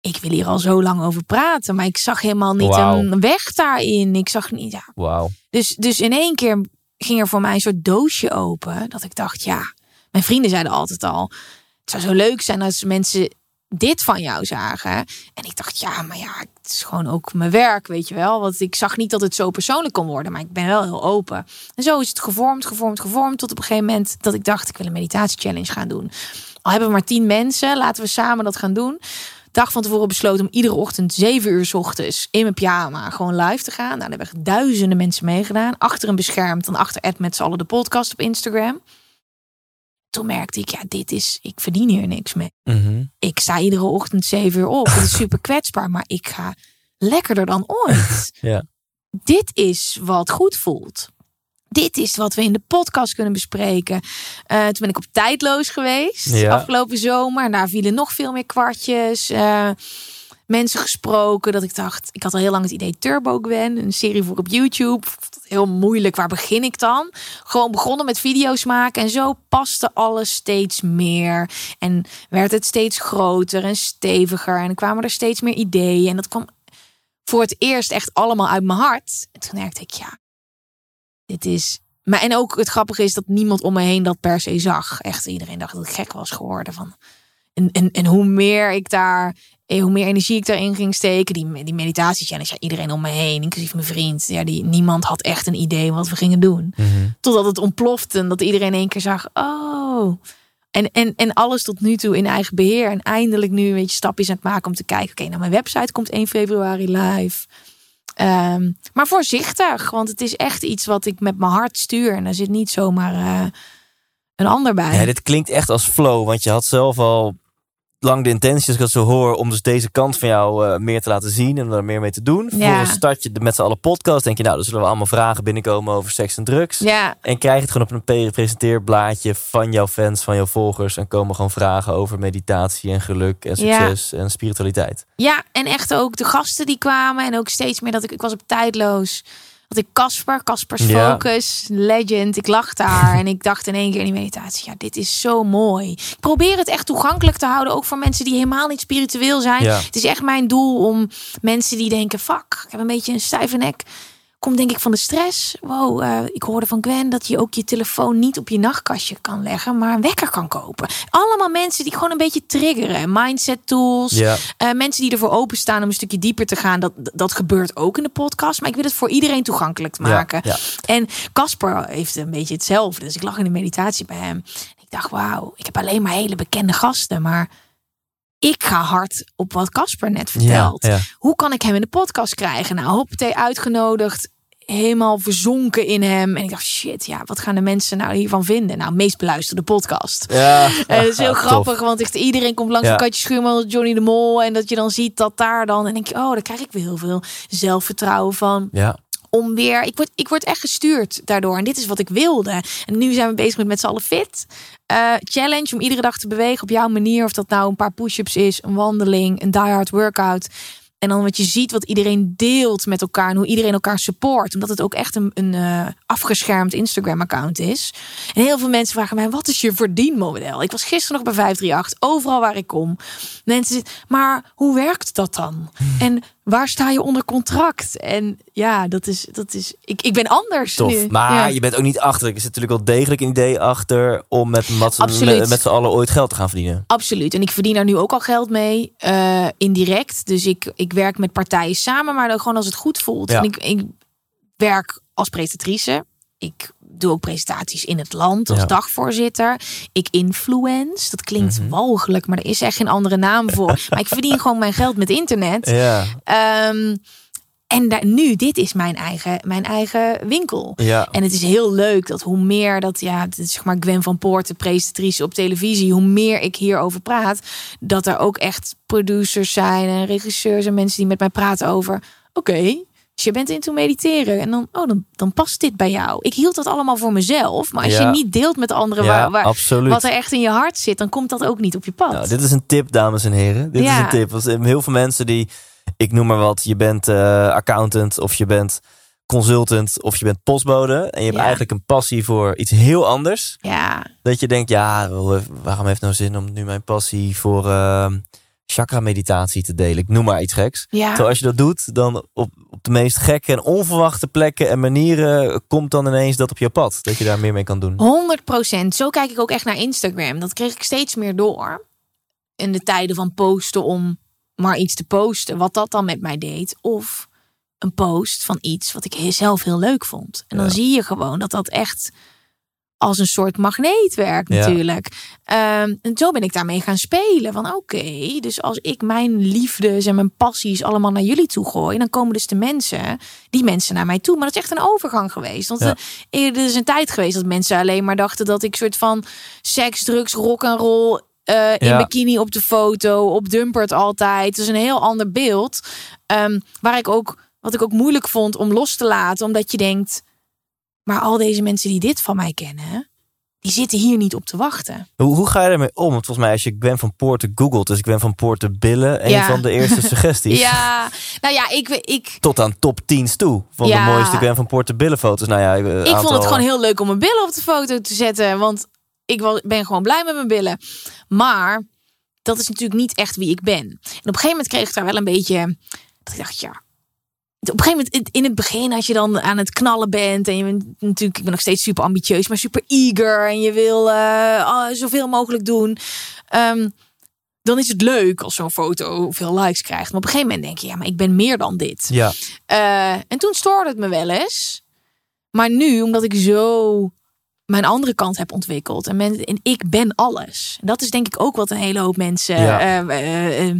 ik wil hier al zo lang over praten, maar ik zag helemaal niet een weg daarin. Ik zag niet. Ja. Dus, dus in één keer ging er voor mij een soort doosje open. Dat ik dacht, ja, mijn vrienden zeiden altijd al. Het zou zo leuk zijn als mensen dit van jou zagen. En ik dacht, ja, maar ja, het is gewoon ook mijn werk, weet je wel. Want ik zag niet dat het zo persoonlijk kon worden, maar ik ben wel heel open. En zo is het gevormd, gevormd, gevormd. Tot op een gegeven moment dat ik dacht, ik wil een meditatie-challenge gaan doen. Al hebben we maar tien mensen, laten we samen dat gaan doen. Dag van tevoren besloten om iedere ochtend zeven uur 's ochtends in mijn pyjama gewoon live te gaan. Nou, daar hebben echt duizenden mensen meegedaan. Achter een beschermd, dan achter Ed met z'n allen de podcast op Instagram. Toen merkte ik, ja, dit is, ik verdien hier niks mee Mhm. ik sta iedere ochtend zeven uur op. Het is super kwetsbaar, maar ik ga lekkerder dan ooit. Ja. Dit is wat goed voelt. Dit is wat we in de podcast kunnen bespreken. Eh, toen ben ik op tijdloos geweest. Ja. Afgelopen zomer. Daar vielen nog veel meer kwartjes. Eh, mensen gesproken. Dat ik dacht, ik had al heel lang het idee Turbo Gwen. Een serie voor op YouTube. Heel moeilijk. Waar begin ik dan? Gewoon begonnen met video's maken. En zo paste alles steeds meer. En werd het steeds groter en steviger. En kwamen er steeds meer ideeën. En dat kwam voor het eerst echt allemaal uit mijn hart. En toen merkte ik, ja, dit is. Maar en ook het grappige is dat niemand om me heen dat per se zag. Echt iedereen dacht dat ik gek was geworden. Van, en, en, en hoe meer ik daar, hoe meer energie ik daarin ging steken, die, die meditatie challenge, ja, iedereen om me heen, inclusief mijn vriend, ja, die, niemand had echt een idee wat we gingen doen. Mhm. Totdat het ontplofte en dat iedereen één keer zag, oh. En, en, en alles tot nu toe in eigen beheer. En eindelijk nu een beetje stapjes aan het maken om te kijken, oké, nou mijn website komt 1 februari live. Ehm, maar voorzichtig, want het is echt iets wat ik met mijn hart stuur. En er zit niet zomaar eh, een ander bij. Ja, dit klinkt echt als flow, want je had zelf al lang de intentie, als ik dat zo hoor, om dus deze kant van jou eh, meer te laten zien en er meer mee te doen. Ja. Vervolgens start je de met z'n allen podcast, denk je, nou, dan zullen we allemaal vragen binnenkomen over seks en drugs. Ja, En krijg je het gewoon op een pre- presenteerblaadje van jouw fans, van jouw volgers. En komen gewoon vragen over meditatie en geluk en Ja. succes en spiritualiteit. ja, en echt ook de gasten die kwamen. En ook steeds meer dat ik, ik was op tijdloos. Had ik Casper, Caspers Ja. Focus, legend. Ik lag daar en ik dacht in één keer in die meditatie, ja, dit is zo mooi. Ik probeer het echt toegankelijk te houden, ook voor mensen die helemaal niet spiritueel zijn. Ja. Het is echt mijn doel om mensen die denken, fuck, ik heb een beetje een stijve nek. Komt denk ik van de stress. Wow, eh, ik hoorde van Gwen dat je ook je telefoon niet op je nachtkastje kan leggen, maar een wekker kan kopen. Allemaal mensen die gewoon een beetje triggeren. Mindset tools. Eh, mensen die ervoor openstaan om een stukje dieper te gaan. Dat, dat gebeurt ook in de podcast. Maar ik wil het voor iedereen toegankelijk maken. Ja, En Casper heeft een beetje hetzelfde. Dus ik lag in de meditatie bij hem. Ik dacht, wauw, ik heb alleen maar hele bekende gasten. Maar ik ga hard op wat Casper net vertelt. Ja, ja. Hoe kan ik hem in de podcast krijgen? Nou, hoppatee, uitgenodigd. Helemaal verzonken in hem. En ik dacht, shit, ja, wat gaan de mensen nou hiervan vinden? Nou, meest beluisterde podcast. Ja. Eh, Het is heel grappig, want echt iedereen komt langs Ja. een Katje Schuurman, Johnny de Mol. En dat je dan ziet dat daar dan... En denk je, oh, daar krijg ik weer heel veel zelfvertrouwen van. Ja. Om weer... Ik word, ik word echt gestuurd daardoor. En dit is wat ik wilde. En nu zijn we bezig met met z'n allen fit. Eh, challenge om iedere dag te bewegen op jouw manier. Of dat nou een paar push-ups is, een wandeling, een die-hard workout. En dan wat je ziet, wat iedereen deelt met elkaar. En hoe iedereen elkaar support. Omdat het ook echt een, een eh, afgeschermd Instagram-account is. En heel veel mensen vragen mij, wat is je verdienmodel? Ik was gisteren nog bij 538, overal waar ik kom. Mensen zitten, maar hoe werkt dat dan? En waar sta je onder contract? En ja, dat is, dat is ik, ik ben anders Tof. nu. Maar Ja. je bent ook niet achter. Er zit natuurlijk wel degelijk een idee achter om met, met, met z'n allen ooit geld te gaan verdienen. Absoluut. En ik verdien daar nu ook al geld mee. eh, indirect. Dus ik, ik werk met partijen samen. Maar dan gewoon als het goed voelt. Ja. En ik, ik werk als presentatrice. Ik doe ook presentaties in het land als Ja. dagvoorzitter. Ik influence. Dat klinkt Mhm. walgelijk. Maar er is echt geen andere naam voor. maar ik verdien gewoon mijn geld met internet. Ja. Ehm, en daar, nu, dit is mijn eigen, mijn eigen winkel. Ja. En het is heel leuk dat hoe meer dat, ja, zeg maar Gwen van Poort, de presentatrice op televisie, hoe meer ik hierover praat, dat er ook echt producers zijn en regisseurs en mensen die met mij praten over, oké, dus je bent into mediteren en dan, oh, dan, dan past dit bij jou. Ik hield dat allemaal voor mezelf, maar als Ja. je niet deelt met anderen Ja, waar, wat er echt in je hart zit, dan komt dat ook niet op je pad. Nou, dit is een tip, dames en heren. Dit is Ja. een tip. Want heel veel mensen die, ik noem maar wat, je bent eh, accountant of je bent consultant of je bent postbode. En je hebt Ja. eigenlijk een passie voor iets heel anders. Ja, Dat je denkt, ja, waarom heeft nou zin om nu mijn passie voor eh, chakra meditatie te delen? Ik noem maar iets geks. ja. Terwijl als je dat doet, dan op, op de meest gekke en onverwachte plekken en manieren komt dan ineens dat op je pad. Dat je daar meer mee kan doen. 100 procent. Zo kijk ik ook echt naar Instagram. Dat kreeg ik steeds meer door. In de tijden van posten om maar iets te posten. Wat dat dan met mij deed. Of een post van iets wat ik zelf heel leuk vond. En dan Ja. zie je gewoon dat dat echt als een soort magneet werkt Ja. natuurlijk. Ehm, en zo ben ik daarmee gaan spelen. Van oké, dus als ik mijn liefdes en mijn passies allemaal naar jullie toe gooi, dan komen dus de mensen, die mensen naar mij toe. Maar dat is echt een overgang geweest. Want Ja. eh, er is een tijd geweest dat mensen alleen maar dachten dat ik soort van seks, drugs, rock en roll eh, in Ja. bikini op de foto, op Dumpert altijd. Is een heel ander beeld. Ehm, waar ik ook, wat ik ook moeilijk vond om los te laten, omdat je denkt, maar al deze mensen die dit van mij kennen, die zitten hier niet op te wachten. Hoe, hoe ga je daarmee om? Want volgens mij als je Gwen van Poorten googelt, is Gwen van Poorten billen een Ja. van de eerste suggesties. Ja, nou ja, ik, ik, Tot aan top 10's toe. Van Ja. de mooiste Gwen van Poorten billenfoto's. Nou ja, ik vond het gewoon heel leuk om mijn billen op de foto te zetten, want ik ben gewoon blij met mijn billen. Maar dat is natuurlijk niet echt wie ik ben. En op een gegeven moment kreeg ik daar wel een beetje, dat ik dacht, ja. Op een gegeven moment, in het begin, als je dan aan het knallen bent. En je bent natuurlijk, ik ben nog steeds super ambitieus, maar super eager. En je wil eh, zoveel mogelijk doen. Ehm, dan is het leuk als zo'n foto veel likes krijgt. Maar op een gegeven moment denk je, ja, maar ik ben meer dan dit. Ja, Eh, en toen stoorde het me wel eens. Maar nu, omdat ik zo mijn andere kant heb ontwikkeld. En, men, en ik ben alles. Dat is denk ik ook wat een hele hoop mensen Ja. eh,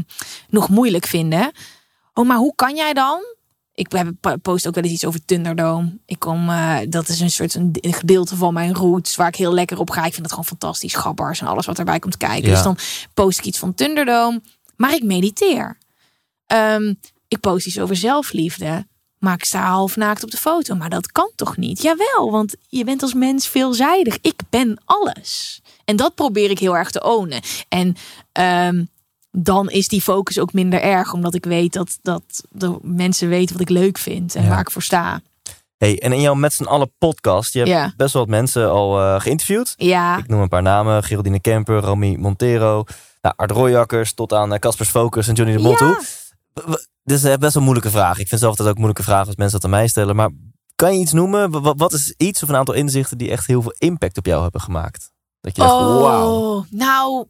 nog moeilijk vinden. Oh, maar hoe kan jij dan? Ik heb- post ook wel eens iets over Thunderdome. Ik kom, eh, dat is een soort een een gedeelte van mijn roots waar ik heel lekker op ga. Ik vind het gewoon fantastisch. Gabbers en alles wat erbij komt kijken. Ja. Dus dan post ik iets van Thunderdome. Maar ik mediteer. Ehm, ik post iets over zelfliefde. Maar ik sta half naakt op de foto. Maar dat kan toch niet? Jawel, want je bent als mens veelzijdig. Ik ben alles. En dat probeer ik heel erg te ownen. En ehm, dan is die focus ook minder erg. Omdat ik weet dat, dat de mensen weten wat ik leuk vind. En Ja. waar ik voor sta. hey, en in jouw met z'n allen podcast, je hebt Ja. best wel wat mensen al eh, geïnterviewd. Ja, Ik noem een paar namen. Geraldine Kemper, Romy Montero, nou, Art Royakkers tot aan eh, Caspers Focus en Johnny de Mol toe. W- w- Dit is eh, best wel een moeilijke vraag. Ik vind zelf dat ook moeilijke vragen als mensen dat aan mij stellen. Maar kan je iets noemen? Wat is iets of een aantal inzichten die echt heel veel impact op jou hebben gemaakt? Dat je dacht. Oh, nou,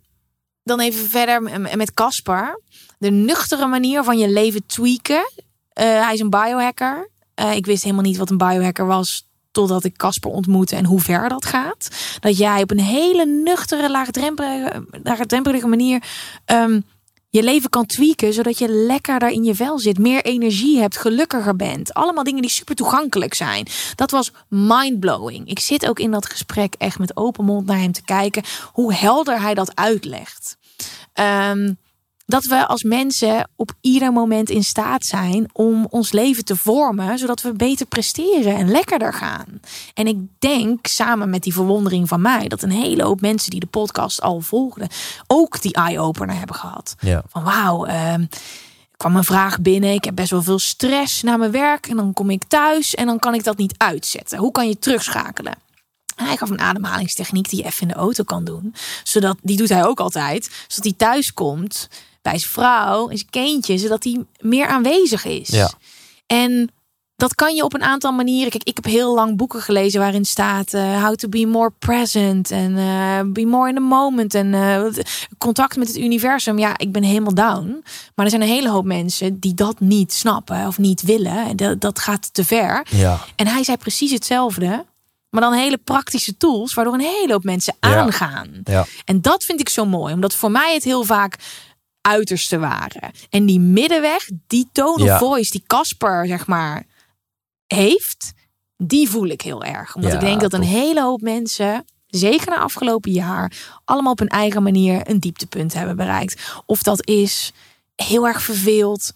dan even verder met Casper. De nuchtere manier van je leven tweaken. Eh, hij is een biohacker. Eh, ik wist helemaal niet wat een biohacker was totdat ik Casper ontmoette en hoe ver dat gaat. Dat jij op een hele nuchtere, laagdrempelige, laagdrempelige manier ehm, je leven kan tweaken, zodat je lekker daar in je vel zit, meer energie hebt, gelukkiger bent. Allemaal dingen die super toegankelijk zijn. Dat was mindblowing. Ik zit ook in dat gesprek echt met open mond naar hem te kijken hoe helder hij dat uitlegt. Ehm, dat we als mensen op ieder moment in staat zijn om ons leven te vormen, zodat we beter presteren en lekkerder gaan. En ik denk samen met die verwondering van mij dat een hele hoop mensen die de podcast al volgden, ook die eye-opener hebben gehad. Ja. Van wauw, er kwam een vraag binnen. Ik heb best wel veel stress na mijn werk. En dan kom ik thuis en dan kan ik dat niet uitzetten. Hoe kan je terugschakelen? En hij gaf een ademhalingstechniek die je even in de auto kan doen. Zodat, die doet hij ook altijd. Zodat hij thuis komt bij zijn vrouw en zijn kindje. Zodat hij meer aanwezig is. Ja. En dat kan je op een aantal manieren. Kijk, ik heb heel lang boeken gelezen waarin staat eh, how to be more present en eh, be more in the moment en eh, contact met het universum. Ja, ik ben helemaal down. Maar er zijn een hele hoop mensen die dat niet snappen of niet willen. En Dat, dat gaat te ver. Ja. En hij zei precies hetzelfde. Maar dan hele praktische tools, waardoor een hele hoop mensen Ja. aangaan. Ja. En dat vind ik zo mooi, omdat voor mij het heel vaak uiterste waren. En die middenweg, die tone of Ja. voice die Casper, zeg maar, heeft, die voel ik heel erg. Omdat Ja, ik denk dat een hele hoop mensen, zeker na afgelopen jaar, allemaal op hun eigen manier een dieptepunt hebben bereikt. Of dat is heel erg verveeld.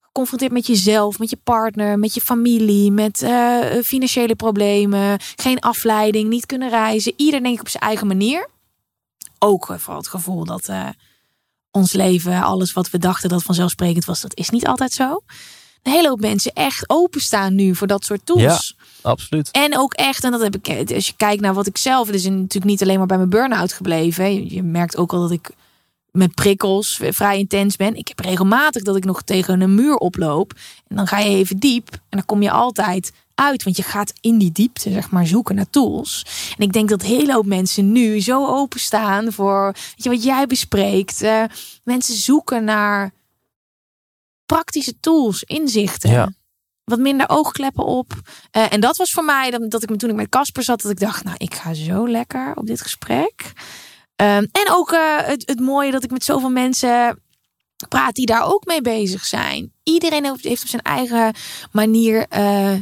Geconfronteerd met jezelf, met je partner, met je familie, met eh, financiële problemen, geen afleiding, niet kunnen reizen. Ieder denk ik op zijn eigen manier. Ook vooral het gevoel dat eh, ons leven, alles wat we dachten dat vanzelfsprekend was, dat is niet altijd zo. Een hele hoop mensen echt openstaan nu voor dat soort tools. Absoluut. En ook echt, en dat heb ik, als je kijkt naar wat ik zelf, is natuurlijk niet alleen maar bij mijn burn-out gebleven. Je, je merkt ook al dat ik met prikkels vrij intens ben. Ik heb regelmatig dat ik nog tegen een muur oploop. En dan ga je even diep. En dan kom je altijd uit. Want je gaat in die diepte, zeg maar, zoeken naar tools. En ik denk dat een hele hoop mensen nu zo openstaan voor weet je, wat jij bespreekt. Eh, mensen zoeken naar praktische tools, inzichten. Ja. Wat minder oogkleppen op. Eh, en dat was voor mij dat, dat ik me toen ik met Casper zat, dat ik dacht, nou, ik ga zo lekker op dit gesprek. Ehm, en ook eh, het, het mooie dat ik met zoveel mensen praat die daar ook mee bezig zijn. Iedereen heeft- op zijn eigen manier eh,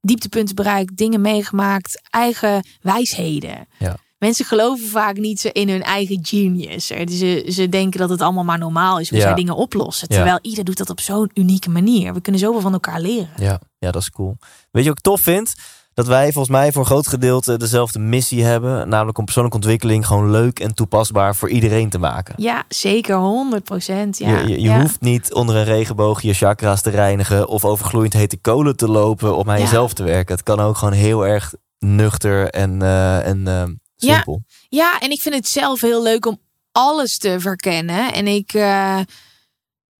dieptepunten bereikt, dingen meegemaakt, eigen wijsheden. Ja. Mensen geloven vaak niet in hun eigen genius. Ze, ze denken dat het allemaal maar normaal is hoe Ja. zij dingen oplossen. Ja. Terwijl ieder doet dat op zo'n unieke manier. We kunnen zoveel van elkaar leren. Ja, ja, dat is cool. Weet je wat ik tof vind? Dat wij volgens mij voor een groot gedeelte dezelfde missie hebben. Namelijk om persoonlijke ontwikkeling gewoon leuk en toepasbaar voor iedereen te maken. Ja, zeker, 100 procent. Ja. je je, je ja. hoeft niet onder een regenboog je chakra's te reinigen of over gloeiend hete kolen te lopen om aan Ja. jezelf te werken. Het kan ook gewoon heel erg nuchter en, eh, en eh, Ja. simpel. Ja, en ik vind het zelf heel leuk om alles te verkennen. En ik eh,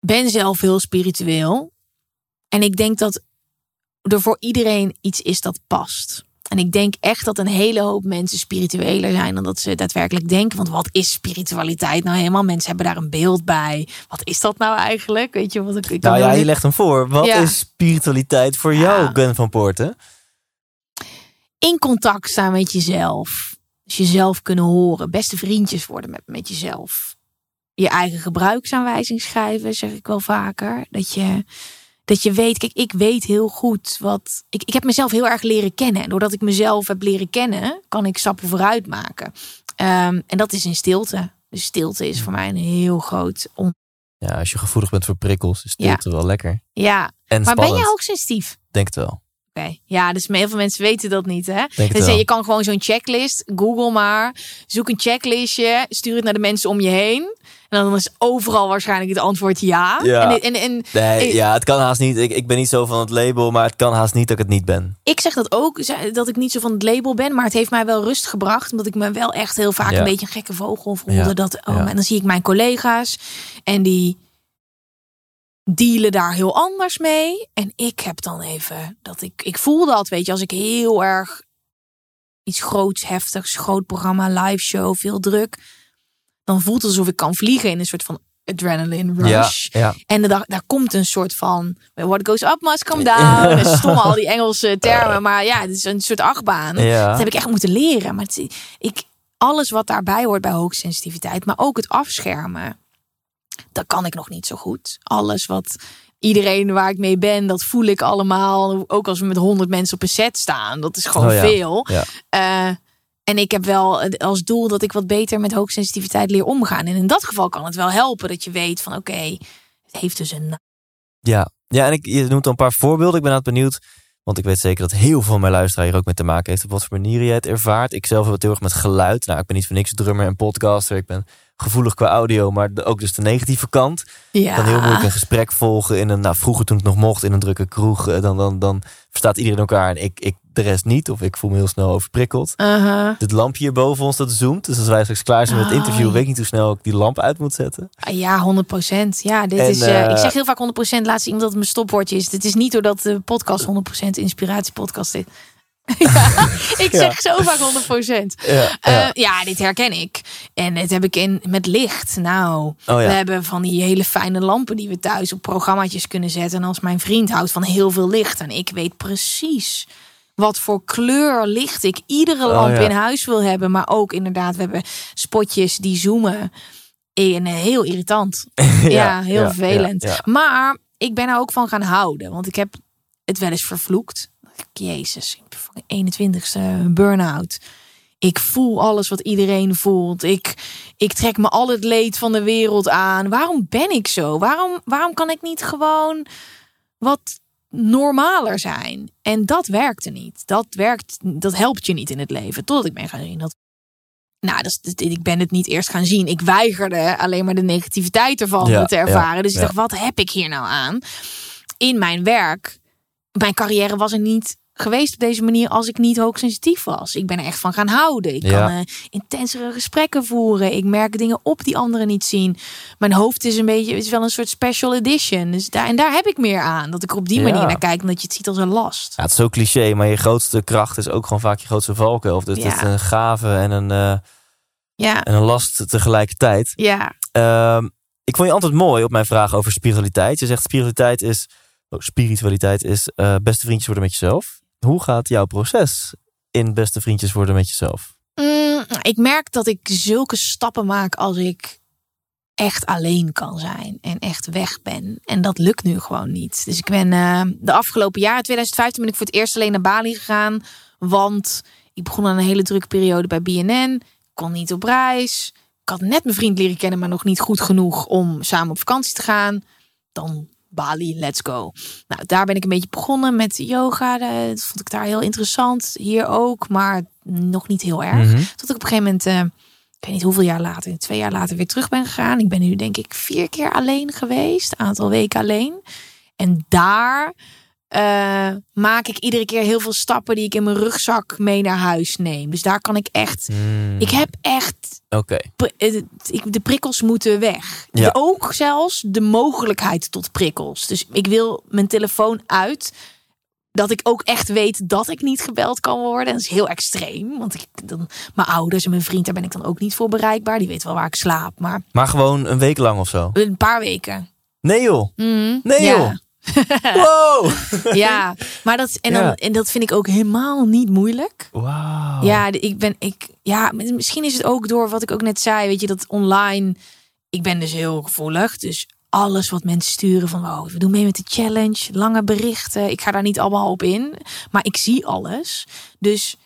ben zelf heel spiritueel. En ik denk dat er voor iedereen iets is dat past. En ik denk echt dat een hele hoop mensen spiritueler zijn dan dat ze daadwerkelijk denken. Want wat is spiritualiteit nou helemaal? Mensen hebben daar een beeld bij. Wat is dat nou eigenlijk? Weet je wat ik. ik Nou ja, je legt hem voor. Wat Ja. is spiritualiteit voor jou, Gun van Poorten? in contact staan met jezelf. Dus jezelf kunnen horen. Beste vriendjes worden met, met jezelf. Je eigen gebruiksaanwijzing schrijven, zeg ik wel vaker. Dat je, dat je weet, kijk, ik weet heel goed wat. Ik, ik heb mezelf heel erg leren kennen. En doordat ik mezelf heb leren kennen, kan ik stappen vooruit maken. Ehm, en dat is in stilte. Dus stilte is voor mij een heel groot. On Ja, als je gevoelig bent voor prikkels, is stilte wel lekker. ja, En maar ben jij ook sensitief? Denk het wel. Oké, ja, dus heel veel mensen weten dat niet, hè? Dus je kan gewoon zo'n checklist, Google maar, zoek een checklistje, stuur het naar de mensen om je heen. En dan is overal waarschijnlijk het antwoord ja. Ja. En, en, en Nee, ja, het kan haast niet. Ik, ik ben niet zo van het label, maar het kan haast niet dat ik het niet ben. ik zeg dat ook, dat ik niet zo van het label ben, maar het heeft mij wel rust gebracht. Omdat ik me wel echt heel vaak Ja. een beetje een gekke vogel voelde. Ja. Dat, oh. En dan zie ik mijn collega's en die dealen daar heel anders mee. En ik heb dan even dat ik, ik voel dat, weet je, als ik heel erg iets groots, heftigs, groot programma, live show, veel druk, dan voelt het alsof ik kan vliegen in een soort van adrenaline rush. Ja, ja. En daar, daar komt een soort van what goes up must come down. En stom al die Engelse termen, maar ja, het is een soort achtbaan. Ja. Dat heb ik echt moeten leren. Maar het, ik, alles wat daarbij hoort bij hoogsensitiviteit, maar ook het afschermen, dat kan ik nog niet zo goed. Alles wat iedereen waar ik mee ben, dat voel ik allemaal. Ook als we met honderd mensen op een set staan, dat is gewoon Oh ja. veel. Ja. Eh, en ik heb wel als doel dat ik wat beter met hoogsensitiviteit leer omgaan. En in dat geval kan het wel helpen dat je weet van oké, het heeft dus een Ja, ja en ik, je noemt al een paar voorbeelden. Ik ben het benieuwd. Want ik weet zeker dat heel veel mijn luisteraar hier ook mee te maken heeft. Op wat voor manier je het ervaart. Ik zelf heb het heel erg met geluid. Nou, ik ben niet voor niks drummer en podcaster. Ik ben gevoelig qua audio, maar ook dus de negatieve kant. Ja. Kan heel moeilijk een gesprek volgen in een, nou vroeger toen het nog mocht, in een drukke kroeg. eh, Dan, dan, dan verstaat iedereen elkaar en ik, ik de rest niet. Of ik voel me heel snel overprikkeld. Uh-huh. Dit lampje hier boven ons, dat zoomt. Dus als wij straks klaar zijn met het interview, weet ik niet hoe snel ik die lamp uit moet zetten. Ja, 100 procent. Ja, dit En, is. eh, eh, ik zeg heel vaak 100 procent. Laatst iemand dat het mijn stopwoordje is. Dit is niet doordat de podcast 100 procent inspiratiepodcast is. ja, ik Ja. zeg zo vaak 100 procent. Ja, Eh, ja. dit herken ik. En dit heb ik in met licht. Nou, Oh we hebben van die hele fijne lampen die we thuis op programmaatjes kunnen zetten. En als mijn vriend houdt van heel veel licht. En ik weet precies wat voor kleur licht ik iedere Oh lamp in huis wil hebben. Maar ook inderdaad, we hebben spotjes die zoomen. En eh, heel irritant. Ja, heel vervelend. Maar ik ben er ook van gaan houden. Want ik heb het wel eens vervloekt. Jezus, ik ben 21ste burn-out. Ik voel alles wat iedereen voelt. Ik, ik trek me al het leed van de wereld aan. Waarom ben ik zo? Waarom, waarom kan ik niet gewoon wat normaler zijn? En dat werkte niet. Dat werkt, dat helpt je niet in het leven. Totdat ik ben gaan zien dat. Nou, dat is, ik ben het niet eerst gaan zien. Ik weigerde alleen maar de negativiteit ervan Ja, te ervaren. ja, dus ik ja. dacht, wat heb ik hier nou aan? In mijn werk, mijn carrière was er niet geweest op deze manier als ik niet hoogsensitief was. Ik ben er echt van gaan houden. Ik Ja. kan eh, intensere gesprekken voeren. Ik merk dingen op die anderen niet zien. Mijn hoofd is een beetje, is wel een soort special edition. Dus daar, en daar heb ik meer aan. Dat ik er op die Ja. manier naar kijk, omdat je het ziet als een last. Ja, het is zo cliché, maar je grootste kracht is ook gewoon vaak je grootste valkuil. Dus Ja. het is een gave en een, eh, Ja, en een last tegelijkertijd. ja. Ehm, ik vond je antwoord mooi op mijn vraag over spiritualiteit. Je zegt spiritualiteit is, spiritualiteit is eh, beste vriendjes worden met jezelf. Hoe gaat jouw proces in beste vriendjes worden met jezelf? Mm, ik merk dat ik zulke stappen maak als ik echt alleen kan zijn en echt weg ben. En dat lukt nu gewoon niet. Dus ik ben eh, de afgelopen jaar, 2015, ben ik voor het eerst alleen naar Bali gegaan. Want ik begon aan een hele drukke periode bij BNN. Kon niet op reis. Ik had net mijn vriend leren kennen, maar nog niet goed genoeg om samen op vakantie te gaan. Dan Bali, let's go. Nou, daar ben ik een beetje begonnen met yoga. Eh, Dat vond ik daar heel interessant. Hier ook, maar nog niet heel erg. Mhm. Tot ik op een gegeven moment, eh, ik weet niet hoeveel jaar later, twee jaar later weer terug ben gegaan. Ik ben nu denk ik vier keer alleen geweest, een aantal weken alleen. En daar eh, maak ik iedere keer heel veel stappen die ik in mijn rugzak mee naar huis neem. Dus daar kan ik echt, Hmm, ik heb echt Oké, eh, de prikkels moeten weg. Ja. Ook zelfs de mogelijkheid tot prikkels. Dus ik wil mijn telefoon uit. dat ik ook echt weet dat ik niet gebeld kan worden. Dat is heel extreem. Want ik, dan, mijn ouders en mijn vriend, daar ben ik dan ook niet voor bereikbaar. Die weten wel waar ik slaap. Maar Maar gewoon een week lang of zo? een paar weken. Nee joh. Mhm. Nee ja. joh. Wow. Ja, maar dat, en, dan, Ja. en dat vind ik ook helemaal niet moeilijk. Wauw. Ja, ik ben, ik, ja, misschien is het ook door wat ik ook net zei. Weet je, dat online. Ik ben dus heel gevoelig. Dus alles wat mensen sturen van, oh, we doen mee met de challenge, lange berichten. Ik ga daar niet allemaal op in, maar ik zie alles. Dus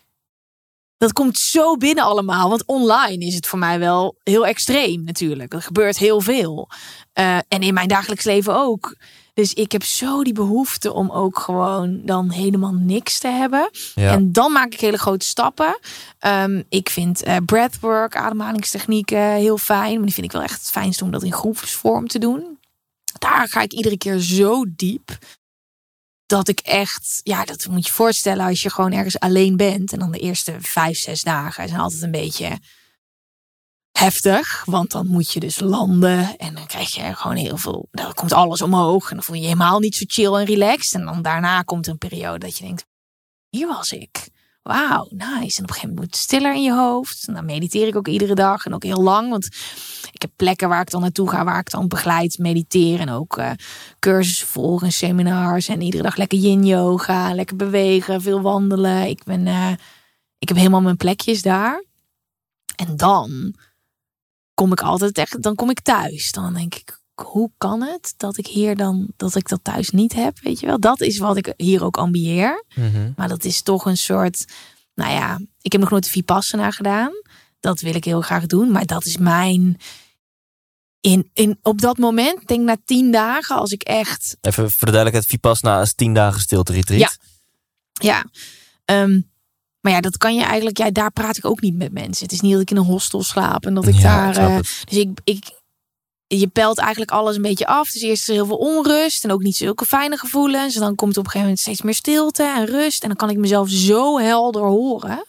dat komt zo binnen allemaal. Want online is het voor mij wel heel extreem natuurlijk. Er gebeurt heel veel. Eh, en in mijn dagelijks leven ook. Dus ik heb zo die behoefte om ook gewoon dan helemaal niks te hebben. Ja. En dan maak ik hele grote stappen. Ehm, ik vind eh, breathwork, ademhalingstechnieken heel fijn. Maar die vind ik wel echt het fijnste om dat in groepsvorm te doen. Daar ga ik iedere keer zo diep. Dat ik echt, ja, dat moet je voorstellen als je gewoon ergens alleen bent. En dan de eerste vijf, zes dagen zijn altijd een beetje heftig. Want dan moet je dus landen. En dan krijg je gewoon heel veel. Dan komt alles omhoog. En dan voel je je helemaal niet zo chill en relaxed. En dan daarna komt een periode dat je denkt: hier was ik. Wauw, nice. En op een gegeven moment stiller in je hoofd. En dan mediteer ik ook iedere dag en ook heel lang. Want ik heb plekken waar ik dan naartoe ga, waar ik dan begeleid mediteren. En ook eh, cursussen volg en seminars. En iedere dag lekker yin yoga, lekker bewegen, veel wandelen. Ik, ben, eh, ik heb helemaal mijn plekjes daar. En dan kom ik altijd echt, dan kom ik thuis. Dan denk ik, hoe kan het dat ik hier dan, dat ik dat thuis niet heb? Weet je wel, dat is wat ik hier ook ambieer. Mhm. Maar dat is toch een soort, nou ja, ik heb nog nooit Vipassana gedaan. Dat wil ik heel graag doen, maar dat is mijn. In, in, op dat moment, denk na tien dagen, als ik echt Even voor de duidelijkheid, Vipassana is tien dagen stilte retreat. Ja. Ja. Ehm, maar ja, dat kan je eigenlijk. Ja, daar praat ik ook niet met mensen. Het is niet dat ik in een hostel slaap en dat ik Ja, daar. ik eh, dus ik, ik. Je pelt eigenlijk alles een beetje af. Dus eerst is er heel veel onrust en ook niet zulke fijne gevoelens. En dan komt op een gegeven moment steeds meer stilte en rust. En dan kan ik mezelf zo helder horen.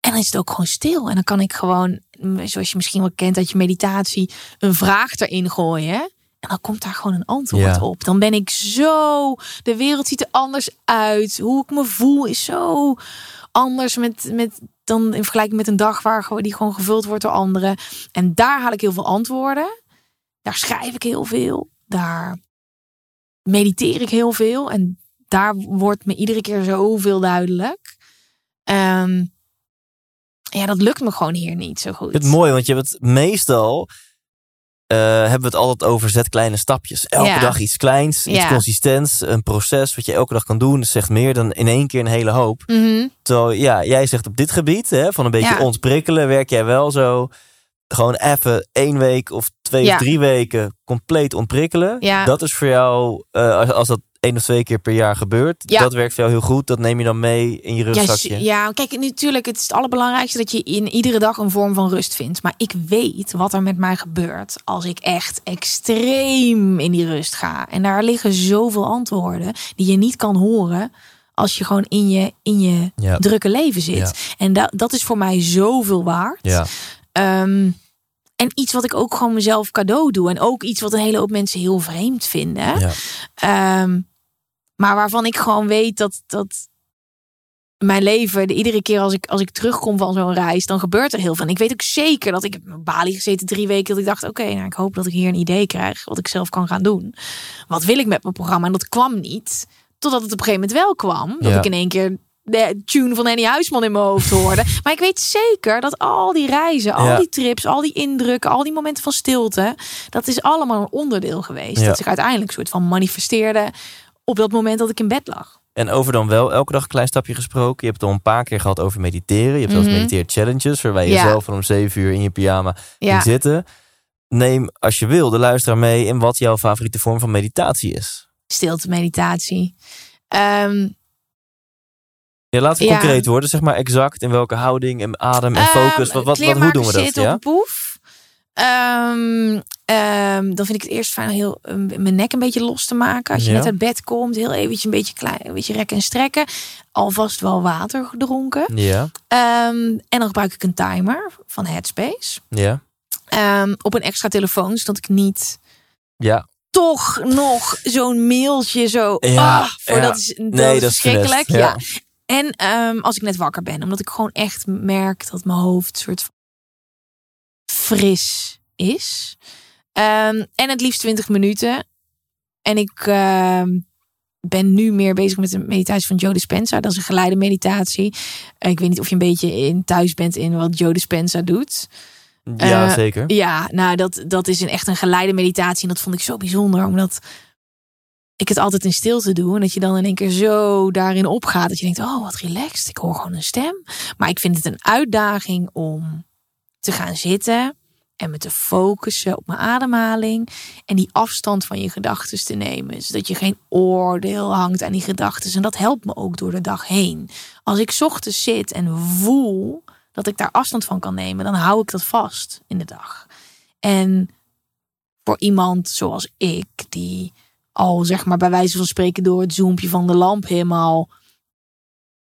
En dan is het ook gewoon stil. En dan kan ik gewoon, zoals je misschien wel kent dat je meditatie, een vraag erin gooien. En dan komt daar gewoon een antwoord Ja. op. Dan ben ik zo. De wereld ziet er anders uit. Hoe ik me voel is zo anders met, met, dan in vergelijking met een dag waar die gewoon gevuld wordt door anderen. En daar haal ik heel veel antwoorden. Daar schrijf ik heel veel. Daar mediteer ik heel veel. En daar wordt me iedere keer zoveel duidelijk. Ehm, ja, dat lukt me gewoon hier niet zo goed. Het mooi, want je hebt meestal. Eh, hebben we het altijd over zet kleine stapjes. Elke Ja. dag iets kleins, iets consistents. Een proces wat je elke dag kan doen. Dat zegt meer dan in één keer een hele hoop. Mhm. Terwijl, ja, jij zegt op dit gebied, hè, van een beetje Ja. ontprikkelen, werk jij wel zo. Gewoon even één week of twee of drie weken compleet ontprikkelen. Ja. Dat is voor jou, eh, als, als dat één of twee keer per jaar gebeurt, Ja. dat werkt voor jou heel goed. Dat neem je dan mee in je Ja, rustzakje. s- ja, kijk, natuurlijk, het is het allerbelangrijkste dat je in iedere dag een vorm van rust vindt. Maar ik weet wat er met mij gebeurt als ik echt extreem in die rust ga. En daar liggen zoveel antwoorden die je niet kan horen als je gewoon in je, in je Ja. drukke leven zit. Ja. En da dat is voor mij zoveel waard. Ja. Ehm, en iets wat ik ook gewoon mezelf cadeau doe. En ook iets wat een hele hoop mensen heel vreemd vinden. Ja. Ehm, maar waarvan ik gewoon weet dat, dat mijn leven, de, iedere keer als ik, als ik terugkom van zo'n reis, dan gebeurt er heel veel. En ik weet ook zeker dat ik heb in Bali gezeten drie weken. Dat ik dacht, oké, nou, ik hoop dat ik hier een idee krijg. Wat ik zelf kan gaan doen. Wat wil ik met mijn programma? En dat kwam niet. Totdat het op een gegeven moment wel kwam. Dat Ja. ik in één keer de tune van Annie Huisman in mijn hoofd hoorde. maar ik weet zeker dat al die reizen, al Ja. die trips, al die indrukken, al die momenten van stilte, dat is allemaal een onderdeel geweest. Ja. Dat zich uiteindelijk soort van manifesteerde op dat moment dat ik in bed lag. En over dan wel elke dag een klein stapje gesproken. Je hebt het al een paar keer gehad over mediteren. Je hebt zelfs Mhm. mediteer challenges, waarbij je Ja. zelf van om zeven uur in je pyjama Ja. ging zitten. Neem als je wil de luisteraar mee in wat jouw favoriete vorm van meditatie is. Stilte meditatie. Ehm, Ja, laten we Ja. concreet worden. Zeg maar exact in welke houding en adem en Ehm, focus. Wat, wat, wat, hoe doen we dat? zitten Ja? op de poef. Ehm, ehm, dan vind ik het eerst fijn om heel, eh, mijn nek een beetje los te maken. Als je Ja. net uit bed komt, heel eventjes een beetje klein, een beetje rekken en strekken. Alvast wel water gedronken. Ja, en dan gebruik ik een timer van Headspace. ja, op een extra telefoon, zodat ik niet ja. toch nog zo'n mailtje zo. Ja, ah, voor ja. dat is, dat Nee, is dat is verschrikkelijk. ja. En ehm, als ik net wakker ben, omdat ik gewoon echt merk dat mijn hoofd soort van fris is. Ehm, en het liefst 20 minuten. En ik ehm, ben nu meer bezig met de meditatie van Joe Dispenza. Dat is een geleide meditatie. Eh, ik weet niet of je een beetje in thuis bent in wat Joe Dispenza doet. Ja, Eh, zeker. Ja, nou, dat, dat is een, echt een geleide meditatie. En dat vond ik zo bijzonder, omdat ik het altijd in stilte doe. En dat je dan in één keer zo daarin opgaat. Dat je denkt, oh, wat relaxed. Ik hoor gewoon een stem. Maar ik vind het een uitdaging om te gaan zitten en me te focussen op mijn ademhaling. En die afstand van je gedachten te nemen. Zodat je geen oordeel hangt aan die gedachten. En dat helpt me ook door de dag heen. Als ik ochtends zit en voel dat ik daar afstand van kan nemen, dan hou ik dat vast in de dag. En voor iemand zoals ik, die al zeg maar bij wijze van spreken door het zoompje van de lamp helemaal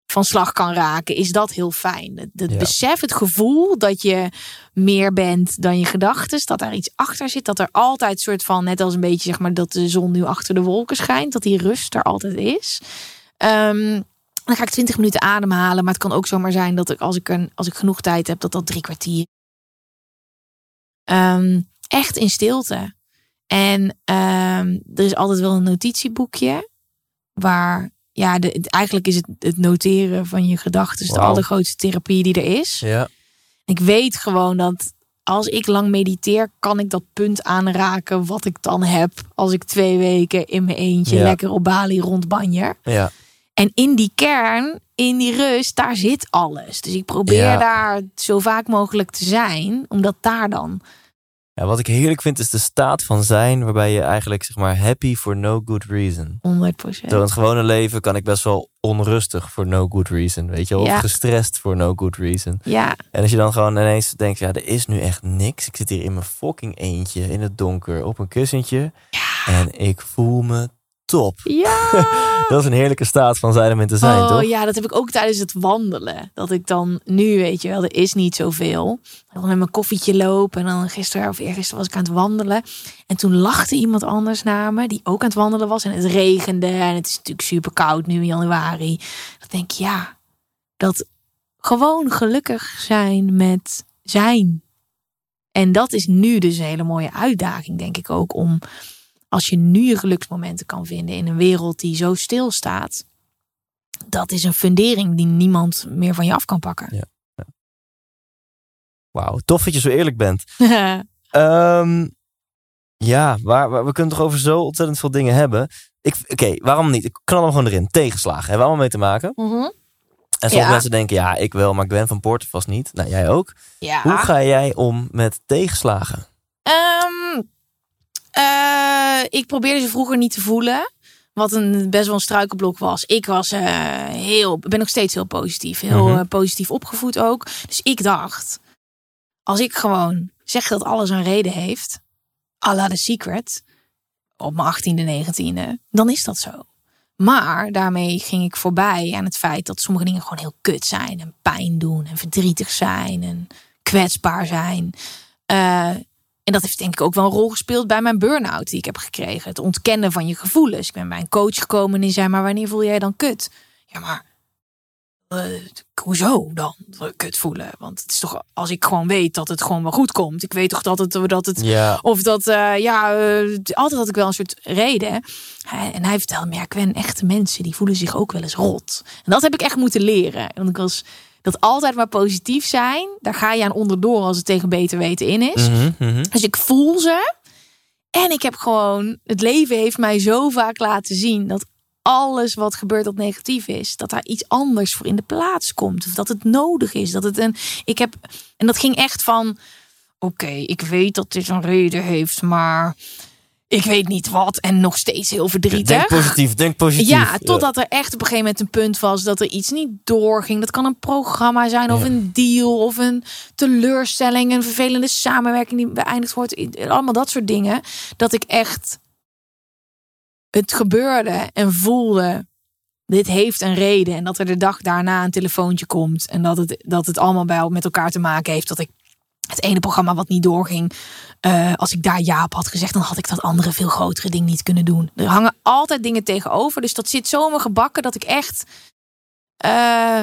van slag kan raken, is dat heel fijn. Het, Ja. besef, het gevoel dat je meer bent dan je gedachten, dat daar iets achter zit, dat er altijd soort van, net als een beetje zeg maar dat de zon nu achter de wolken schijnt, dat die rust er altijd is. Ehm, dan ga ik 20 minuten ademhalen, maar het kan ook zomaar zijn dat ik als ik, een, als ik genoeg tijd heb, dat dat drie kwartier. Ehm, echt in stilte. En ehm, er is altijd wel een notitieboekje waar, ja, de, het- eigenlijk is het het noteren van je gedachten de allergrootste therapie die er is. Ja. Ik weet gewoon dat als ik lang mediteer, kan ik dat punt aanraken wat ik dan heb als ik twee weken in mijn eentje Ja. lekker op Bali rondbanjer. Ja. En in die kern, in die rust, daar zit alles. Dus ik probeer Ja. daar zo vaak mogelijk te zijn, omdat daar dan. Ja, wat ik heerlijk vind is de staat van zijn waarbij je eigenlijk zeg maar happy for no good reason. 100%. Door het gewone leven kan ik best wel onrustig for no good reason, weet je wel? Of Ja. gestrest for no good reason. Ja, En als je dan gewoon ineens denkt, ja, er is nu echt niks. Ik zit hier in mijn fucking eentje, in het donker, op een kussentje. En ik voel me top. ja. Dat is een heerlijke staat van zijn om in te zijn, oh toch? ja, dat heb ik ook tijdens het wandelen. Dat ik dan nu, weet je wel, er is niet zoveel. Dan met mijn koffietje lopen. En dan gisteren of eergisteren was ik aan het wandelen. En toen lachte iemand anders naar me, die ook aan het wandelen was. En het regende. En het is natuurlijk super koud nu in januari. Dan denk ik, ja, dat gewoon gelukkig zijn met zijn. En dat is nu dus een hele mooie uitdaging, denk ik ook. Om als je nu je geluksmomenten kan vinden in een wereld die zo stil staat. Dat is een fundering die niemand meer van je af kan pakken. Wauw, tof dat je zo eerlijk bent. Ehm, ja, waar, waar- we kunnen toch over zo ontzettend veel dingen hebben. Ik- Oké, waarom niet? Ik knal hem gewoon erin. Tegenslagen, hebben we allemaal mee te maken. Mhm. En sommige Ja. mensen denken, ja, ik wel, maar Gwen van Poorten vast niet. Nou, jij ook. Ja. Hoe ga jij om met tegenslagen? Ehm, eh, ik probeerde ze vroeger niet te voelen. Wat een best wel een struikelblok was. Ik was eh, heel, ben nog steeds heel positief. Heel Mhm. eh, positief opgevoed ook. Dus ik dacht, als ik gewoon zeg dat alles een reden heeft, à la The Secret, op mijn 18e, 19e, dan is dat zo. Maar daarmee ging ik voorbij aan het feit dat sommige dingen gewoon heel kut zijn. En pijn doen en verdrietig zijn en kwetsbaar zijn. Eh, en dat heeft denk ik ook wel een rol gespeeld bij mijn burn-out die ik heb gekregen. Het ontkennen van je gevoelens. Ik ben bij een coach gekomen en die zei, maar wanneer voel jij dan kut? Ja, maar eh, hoezo dan kut voelen? Want het is toch, als ik gewoon weet dat het gewoon wel goed komt. Ik weet toch dat het, dat het Ja, of dat, eh, ja, eh, altijd had ik wel een soort reden. Hij- En hij vertelde me, ja, ik ben echte mensen, die voelen zich ook wel eens rot. En dat heb ik echt moeten leren. Want ik was, dat altijd maar positief zijn, daar ga je aan onderdoor als het tegen beter weten in is. Mhm, mhm. Dus ik voel ze. En ik heb gewoon, het leven heeft mij zo vaak laten zien dat alles wat gebeurt dat negatief is, dat daar iets anders voor in de plaats komt. Of dat het nodig is. Dat het een, ik heb, en dat ging echt van, oké, ik weet dat dit een reden heeft, maar ik weet niet wat. En nog steeds heel verdrietig. Denk positief, denk positief. Ja, totdat er echt op een gegeven moment een punt was dat er iets niet doorging. Dat kan een programma zijn of Ja. een deal of een teleurstelling, een vervelende samenwerking die beëindigd wordt. Allemaal dat soort dingen. Dat ik echt het gebeurde en voelde. Dit heeft een reden. En dat er de dag daarna een telefoontje komt. En dat het, dat het allemaal bij met elkaar te maken heeft. Dat ik het ene programma wat niet doorging. eh, als ik daar ja op had gezegd, dan had ik dat andere veel grotere ding niet kunnen doen. Er hangen altijd dingen tegenover. Dus dat zit zo in mijn gebakken dat ik echt eh,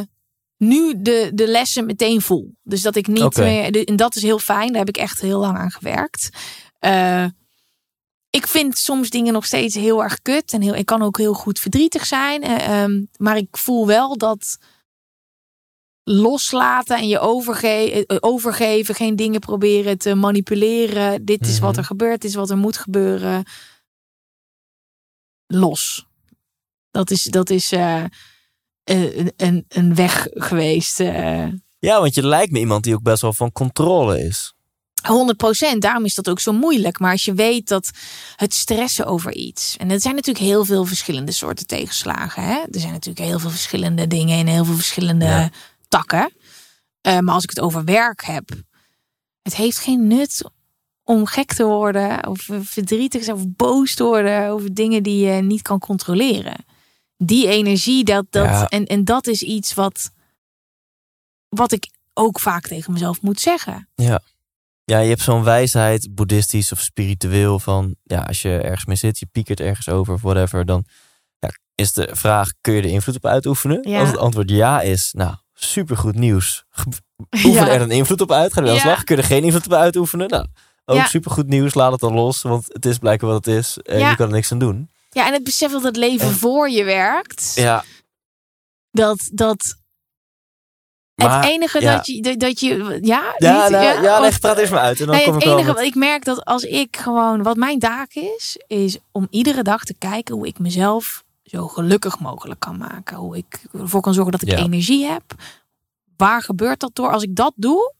nu de, de lessen meteen voel. Dus dat ik niet meer. En dat is heel fijn. Daar heb ik echt heel lang aan gewerkt. Eh, ik vind soms dingen nog steeds heel erg kut. En heel, ik kan ook heel goed verdrietig zijn. eh, ehm, maar ik voel wel dat loslaten en je overge eh, overgeven, geen dingen proberen te manipuleren. Dit is Mhm. wat er gebeurt, dit is wat er moet gebeuren. Los. Dat is, dat is eh, eh, een, een, weg geweest. Ja, want je lijkt me iemand die ook best wel van controle is. 100% daarom is dat ook zo moeilijk. Maar als je weet dat het stressen over iets. En er zijn natuurlijk heel veel verschillende soorten tegenslagen. Hè? Er zijn natuurlijk heel veel verschillende dingen in heel veel verschillende Ja. Takken. Eh, maar als ik het over werk heb. Het heeft geen nut om gek te worden. Of verdrietig zijn, of boos te worden over dingen die je niet kan controleren. Die energie, dat, dat, Ja. en, en dat is iets wat, wat ik ook vaak tegen mezelf moet zeggen. Ja, je hebt zo'n wijsheid, boeddhistisch of spiritueel, van ja, als je ergens mee zit, je piekert ergens over of whatever, dan ja, is de vraag, kun je er invloed op uitoefenen? Ja. Als het antwoord ja is, nou, supergoed nieuws. Oefen Ja. er een invloed op uit? Ga er aan de Ja. slag? Kun je er geen invloed op uitoefenen? Nou, ook Ja. supergoed nieuws, laat het dan los, want het is blijkbaar wat het is en Ja. je kan er niks aan doen. Ja, en het besef dat het leven En- voor je werkt. Ja, Dat, dat maar... het enige ja. dat je, dat, je, ja, Ja, niet, nou, ja, leg, praat eerst maar uit en dan Nee, kom het ik wel enige wat ik merk dat als ik gewoon, wat mijn taak is, is om iedere dag te kijken hoe ik mezelf zo gelukkig mogelijk kan maken. Hoe ik ervoor kan zorgen dat ik Ja. energie heb. Waar gebeurt dat door? Als ik dat doe,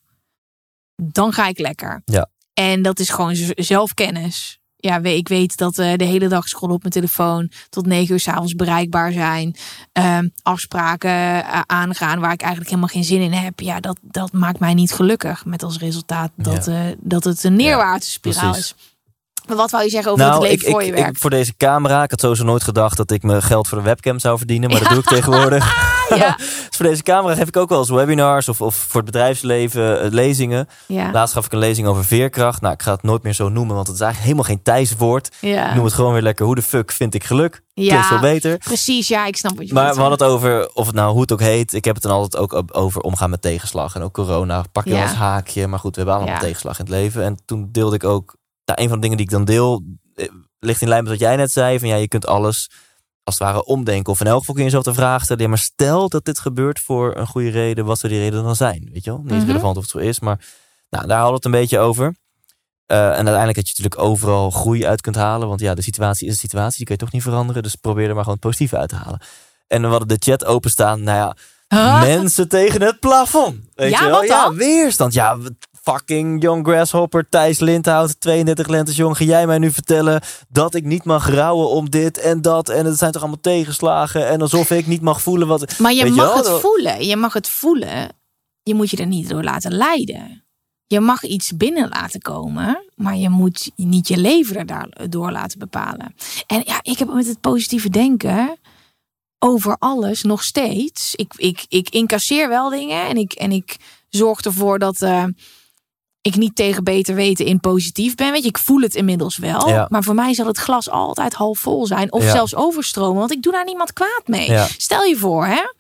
dan ga ik lekker. Ja. En dat is gewoon zelfkennis. Ja, ik weet dat eh, de hele dag scrollen op mijn telefoon tot negen uur 's avonds bereikbaar zijn. Ehm, afspraken eh, aangaan waar ik eigenlijk helemaal geen zin in heb. Ja, dat, dat maakt mij niet gelukkig. Met als resultaat dat, eh, dat het een neerwaartse spiraal is. Maar wat wou je zeggen over het leven Nou, ik, voor ik, je ik- werkt? voor deze camera, ik had sowieso nooit gedacht dat ik mijn geld voor de webcam zou verdienen, maar dat doe ik tegenwoordig. ja, Dus voor deze camera geef ik ook wel eens webinars of, of voor het bedrijfsleven eh, lezingen. ja, Laatst gaf ik een lezing over veerkracht. Nou, ik ga het nooit meer zo noemen, want het is eigenlijk helemaal geen Thijs-woord. Ik ja. noem het gewoon weer lekker. Hoe de fuck vind ik geluk? Ja, veel beter. precies. Ja, ik snap wat je Maar we hadden het over, of het nou hoe het ook heet. Ik heb het dan altijd ook over omgaan met tegenslag. En ook corona, pak je als haakje. Maar goed, we hebben allemaal tegenslag in het leven. En toen deelde ik ook, nou, een van de dingen die ik dan deel, eh, ligt in lijn met wat jij net zei. Van ja, je kunt alles als het ware omdenken. Of in elk geval kun je jezelf de vraag stellen. Ja, maar stel dat dit gebeurt voor een goede reden. Wat zou die reden dan zijn? Weet je wel? Niet Mhm. relevant of het zo is. Maar nou, daar hadden we het een beetje over. Eh, en uiteindelijk dat je natuurlijk overal groei uit kunt halen. Want ja, de situatie is de situatie. Die kun je toch niet veranderen. Dus probeer er maar gewoon het positieve uit te halen. En we hadden de chat openstaan. Nou ja, Huh? mensen tegen het plafond. Weet Ja, je wel? wat Ja, dan? weerstand. Ja, fucking Young Grasshopper, Thijs Lindhout, 32 lentes jong. Ga jij mij nu vertellen dat ik niet mag rouwen om dit en dat? En het zijn toch allemaal tegenslagen? En alsof ik niet mag voelen wat... Maar je Weet mag het voelen. Je mag het voelen. Je moet je er niet door laten leiden. Je mag iets binnen laten komen, maar je moet niet je leven daardoor laten bepalen. En ja, ik heb met het positieve denken over alles nog steeds. Ik, ik, ik incasseer wel dingen en ik, en ik zorg ervoor dat eh, ik niet tegen beter weten in positief ben. Weet je, ik voel het inmiddels wel. Ja. Maar voor mij zal het glas altijd half vol zijn of Ja. zelfs overstromen, want ik doe daar niemand kwaad mee. Ja. Stel je voor, hè?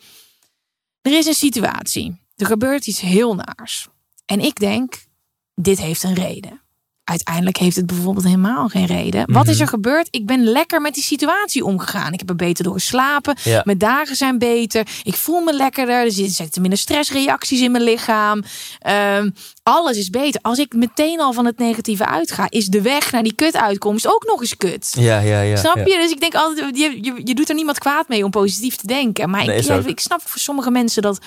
Er is een situatie. Er gebeurt iets heel naars. En ik denk, dit heeft een reden. Uiteindelijk heeft het bijvoorbeeld helemaal geen reden. Wat is Mhm. er gebeurd? Ik ben lekker met die situatie omgegaan. Ik heb er beter door geslapen. Ja. Mijn dagen zijn beter. Ik voel me lekkerder. Er zitten minder stressreacties in mijn lichaam. Ehm, alles is beter. Als ik meteen al van het negatieve uitga, is de weg naar die kutuitkomst ook nog eens kut. Ja, ja, ja. Snap ja. je? Dus ik denk altijd, je, je, je doet er niemand kwaad mee om positief te denken. Maar Nee, ik snap voor sommige mensen dat,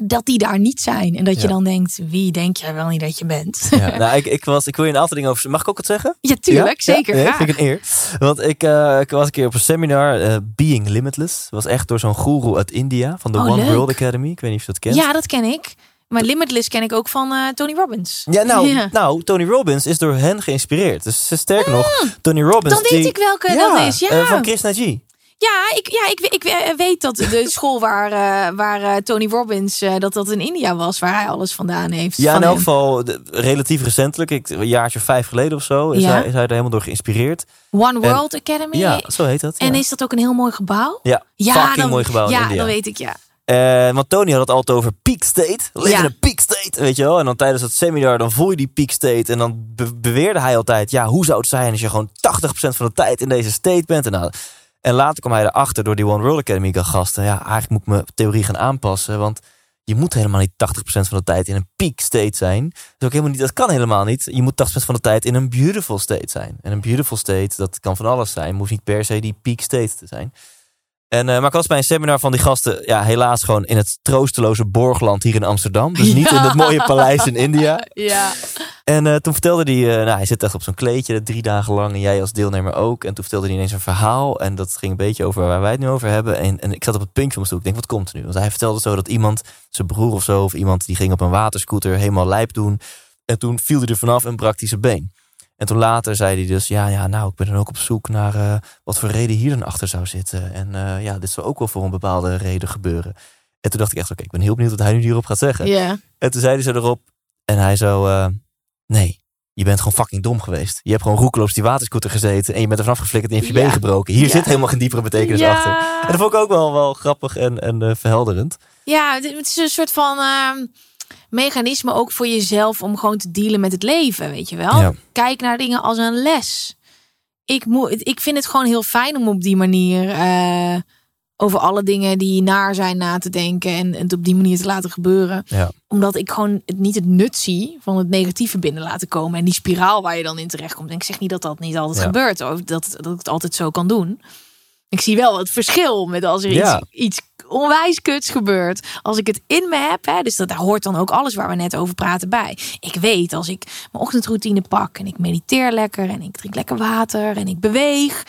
dat die daar niet zijn. En dat je dan denkt, wie denk jij wel niet dat je bent? Ja, nou, ik, ik, was, ik wil je een aantal dingen over... Mag ik ook het zeggen? Ja, tuurlijk. Ja? Zeker. Ja, vind ik een eer. Want ik, eh, ik was een keer op een seminar, eh, Being Limitless. was echt door zo'n guru uit India, van de Oh, One leuk. World Academy. Ik weet niet of je dat kent. Ja, dat ken ik. Maar Limitless ken ik ook van eh, Tony Robbins. Ja, nou, Ja. nou, Tony Robbins is door hen geïnspireerd. Dus sterker nog, Tony Robbins... Dan weet die- ik welke ja, dat is. Ja. van Krishna G. Ja, ik, ja ik, ik, ik weet dat de school waar, eh, waar eh, Tony Robbins, eh, dat dat in India was, waar hij alles vandaan heeft. Ja, van in elk geval relatief recentelijk, ik, een jaartje of vijf geleden of zo, is, Ja. hij, is hij er helemaal door geïnspireerd. One World Academy. Ja, zo heet dat. En is dat ook een heel mooi gebouw? ja, Ja, fucking dan- mooi gebouw in Ja, India. dat weet ik, ja. Eh, want Tony had het altijd over peak state. Live Ja. in een peak state, weet je wel. En dan tijdens het seminar, dan voel je die peak state. En dan be- beweerde hij altijd, ja, hoe zou het zijn als je gewoon 80% van de tijd in deze state bent? En, nou, en later kwam hij erachter door die One World Academy gasten. Ja, eigenlijk moet ik mijn theorie gaan aanpassen. Want je moet helemaal niet 80% van de tijd in een peak state zijn. Dat, ook helemaal niet, dat kan helemaal niet. Je moet 80% van de tijd in een beautiful state zijn. En een beautiful state, dat kan van alles zijn. Hoeft niet per se die peak state te zijn. En, eh, maar ik was bij een seminar van die gasten, ja, helaas gewoon in het troosteloze Borgland hier in Amsterdam. Dus niet Ja. in het mooie paleis in India. Ja. En eh, toen vertelde hij, eh, nou, hij zit echt op zo'n kleedje drie dagen lang en jij als deelnemer ook. En toen vertelde hij ineens een verhaal en dat ging een beetje over waar wij het nu over hebben. En, en ik zat op het puntje van mijn stoel, ik denk, wat komt er nu? Want hij vertelde zo dat iemand, zijn broer of zo, of iemand die ging op een waterscooter helemaal lijp doen. En toen viel hij er vanaf en brak hij zijn been. En toen later zei hij dus, ja, ja, nou, ik ben dan ook op zoek naar eh, wat voor reden hier dan achter zou zitten. En eh, ja, dit zou ook wel voor een bepaalde reden gebeuren. En toen dacht ik echt, oké, ik ben heel benieuwd wat hij nu hierop gaat zeggen. En toen zei hij zo erop. En hij zo, eh, nee, je bent gewoon fucking dom geweest. Je hebt gewoon roekeloos die waterscooter gezeten. En je bent er vanaf geflikkerd en je hebt je been gebroken. Hier Ja. zit helemaal geen diepere betekenis ja. achter. En dat vond ik ook wel, wel grappig en, en verhelderend. Ja, het het is een soort van ehm, mechanisme ook voor jezelf om gewoon te dealen met het leven, weet je wel? Ja. Kijk naar dingen als een les. Ik, moet, ik vind het gewoon heel fijn om op die manier eh, over alle dingen die naar zijn na te denken en het op die manier te laten gebeuren. Ja. Omdat ik gewoon het, niet het nut zie van het negatieve binnen laten komen en die spiraal waar je dan in terecht komt. En ik zeg niet dat dat niet altijd Ja. gebeurt, of dat, dat ik het altijd zo kan doen. Ik zie wel het verschil met als er Ja. iets, iets onwijs kuts gebeurt. Als ik het in me heb, hè, dus dat, daar hoort dan ook alles waar we net over praten bij. Ik weet als ik mijn ochtendroutine pak en ik mediteer lekker en ik drink lekker water en ik beweeg.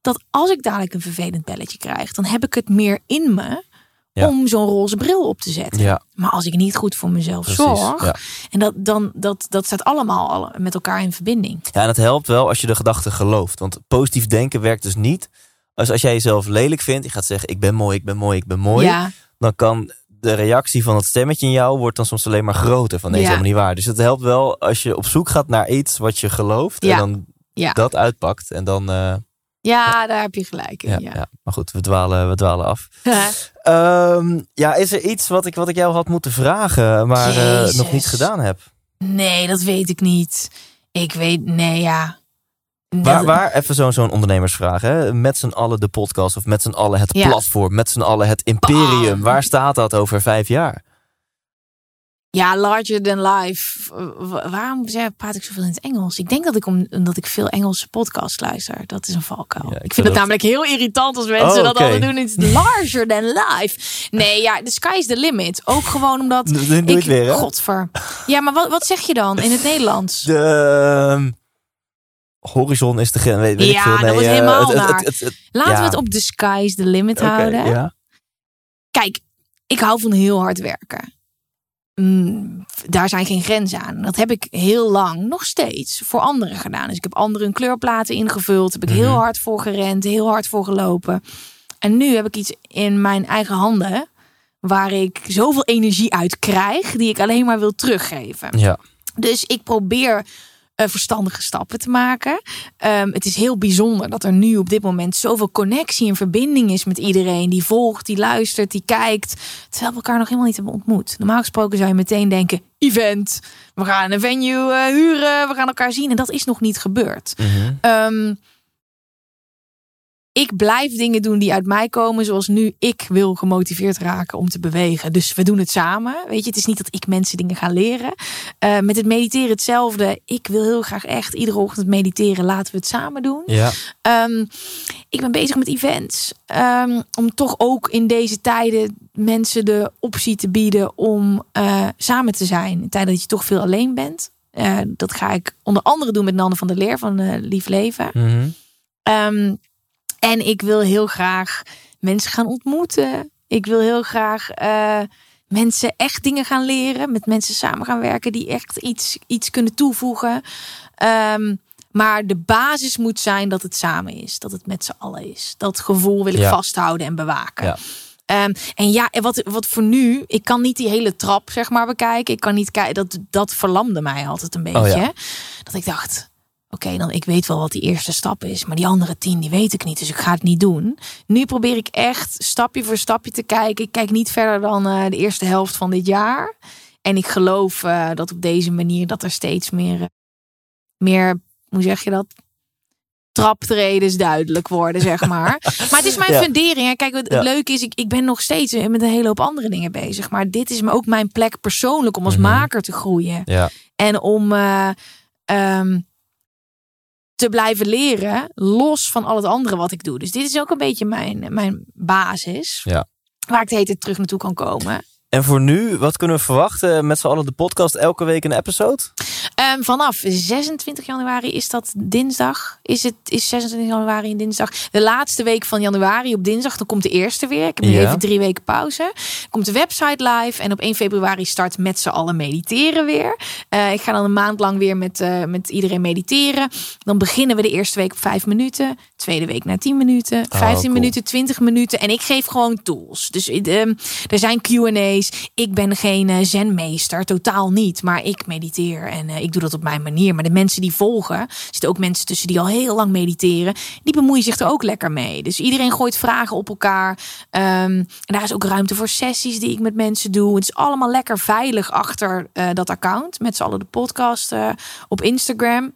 Dat als ik dadelijk een vervelend belletje krijg, dan heb ik het meer in me Ja. om zo'n roze bril op te zetten. Ja, Maar als ik niet goed voor mezelf precies. zorg, Ja. en dat, dan, dat, dat staat allemaal alle- met elkaar in verbinding. ja, en het helpt wel als je de gedachte gelooft. Want positief denken werkt dus niet. Als, als jij jezelf lelijk vindt, je gaat zeggen, ik ben mooi, ik ben mooi, ik ben mooi. Ja, dan kan de reactie van het stemmetje in jou wordt dan soms alleen maar groter. Van nee, is Ja. helemaal niet waar. Dus het helpt wel als je op zoek gaat naar iets wat je gelooft. Ja. En dan Ja. dat uitpakt. En dan, eh, ja, daar heb je gelijk in. ja, Ja. ja. Maar goed, we dwalen, we dwalen af. Ehm, ja, is er iets wat ik, wat ik jou had moeten vragen, maar eh, nog niet gedaan heb? Nee, dat weet ik niet. Ik weet, nee, ja. Waar, Dat- waar even zo'n zo'n ondernemersvraag. Hè? Met z'n allen de podcast of met z'n allen het Ja. platform, met z'n allen het imperium. Bam. Waar staat dat over vijf jaar? Ja, larger than life. Wa- Waarom zeg- praat ik zoveel in het Engels? Ik denk dat ik om- omdat ik veel Engelse podcasts luister. Dat is een valkuil. Ja, ik, ik vind het vind namelijk heel irritant als mensen Oh, dat altijd doen. Het is larger than life. Nee, ja, the sky is the limit. Ook gewoon omdat. Doe- doe ik, weer, hè? Godver. Ja, maar wat, wat zeg je dan in het Nederlands? De ehm, horizon is de. Weet, weet ik Ja, veel. dat Nee, wordt eh, helemaal het- het- Laten ja. we het op the sky is the limit houden. ja. Kijk, ik hou van heel hard werken. Mm, daar zijn geen grenzen aan. Dat heb ik heel lang, nog steeds, voor anderen gedaan. Dus ik heb anderen hun kleurplaten ingevuld. Heb ik heel Mhm. hard voor gerend, heel hard voor gelopen. En nu heb ik iets in mijn eigen handen... waar ik zoveel energie uit krijg... die ik alleen maar wil teruggeven. Ja. Dus ik probeer eh, verstandige stappen te maken. Ehm, het is heel bijzonder dat er nu op dit moment zoveel connectie en verbinding is met iedereen die volgt, die luistert, die kijkt. Terwijl we elkaar nog helemaal niet hebben ontmoet. Normaal gesproken zou je meteen denken: event, we gaan een venue eh, huren, we gaan elkaar zien. En dat is nog niet gebeurd. Mhm. Ehm, ik blijf dingen doen die uit mij komen, zoals nu ik wil gemotiveerd raken om te bewegen. Dus we doen het samen. Weet je, het is niet dat ik mensen dingen ga leren. Eh, met het mediteren hetzelfde. Ik wil heel graag echt iedere ochtend mediteren. Laten we het samen doen. Ja. Ehm, ik ben bezig met events. ehm, om toch ook in deze tijden mensen de optie te bieden om eh, samen te zijn. In tijden dat je toch veel alleen bent. Eh, dat ga ik onder andere doen met Nanne van der Leer van Lief Leven. Ehm, en ik wil heel graag mensen gaan ontmoeten. Ik wil heel graag eh, mensen echt dingen gaan leren. Met mensen samen gaan werken die echt iets, iets kunnen toevoegen. Ehm, Maar de basis moet zijn dat het samen is. Dat het met z'n allen is. Dat gevoel wil ik Ja. vasthouden en bewaken. Ja. Ehm, en ja, en wat, wat voor nu, ik kan niet die hele trap zeg maar bekijken. Ik kan niet kijken, dat, dat verlamde mij altijd een beetje. Oh ja. Dat ik dacht, oké, dan ik weet wel wat die eerste stap is, maar die andere tien die weet ik niet, dus ik ga het niet doen. Nu probeer ik echt stapje voor stapje te kijken. Ik kijk niet verder dan eh, de eerste helft van dit jaar. En ik geloof eh, dat op deze manier dat er steeds meer, eh, meer, hoe zeg je dat? Traptredens duidelijk worden, zeg maar. maar het is mijn Ja. fundering. hè. Kijk, het Ja. leuke is, ik, ik ben nog steeds met een hele hoop andere dingen bezig. Maar dit is ook mijn plek persoonlijk om als Mhm. maker te groeien. Ja. En om eh, ehm, te blijven leren, los van al het andere wat ik doe. Dus dit is ook een beetje mijn, mijn basis. Ja. Waar ik de hele tijd terug naartoe kan komen. En voor nu, wat kunnen we verwachten met z'n allen de podcast elke week een episode? Ehm, vanaf 26 januari is dat dinsdag. Is het is 26 januari een dinsdag. De laatste week van januari op dinsdag. Dan komt de eerste weer. Ik heb Ja. even drie weken pauze. Komt de website live. En op 1 februari start met z'n allen mediteren weer. Eh, ik ga dan een maand lang weer met, eh, met iedereen mediteren. Dan beginnen we de eerste week op 5 minuten. Tweede week na 10 minuten. 15 cool. minuten, 20 minuten. En ik geef gewoon tools. Dus ehm, er zijn Q&A's. Ik ben geen zenmeester. Totaal niet. Maar ik mediteer. En eh, ik doe dat op mijn manier. Maar de mensen die volgen. Er zitten ook mensen tussen die al heel lang mediteren. Die bemoeien zich er ook lekker mee. Dus iedereen gooit vragen op elkaar. Ehm, en daar is ook ruimte voor sessies die ik met mensen doe. Het is allemaal lekker veilig achter eh, dat account. Met z'n allen de podcast eh, op Instagram.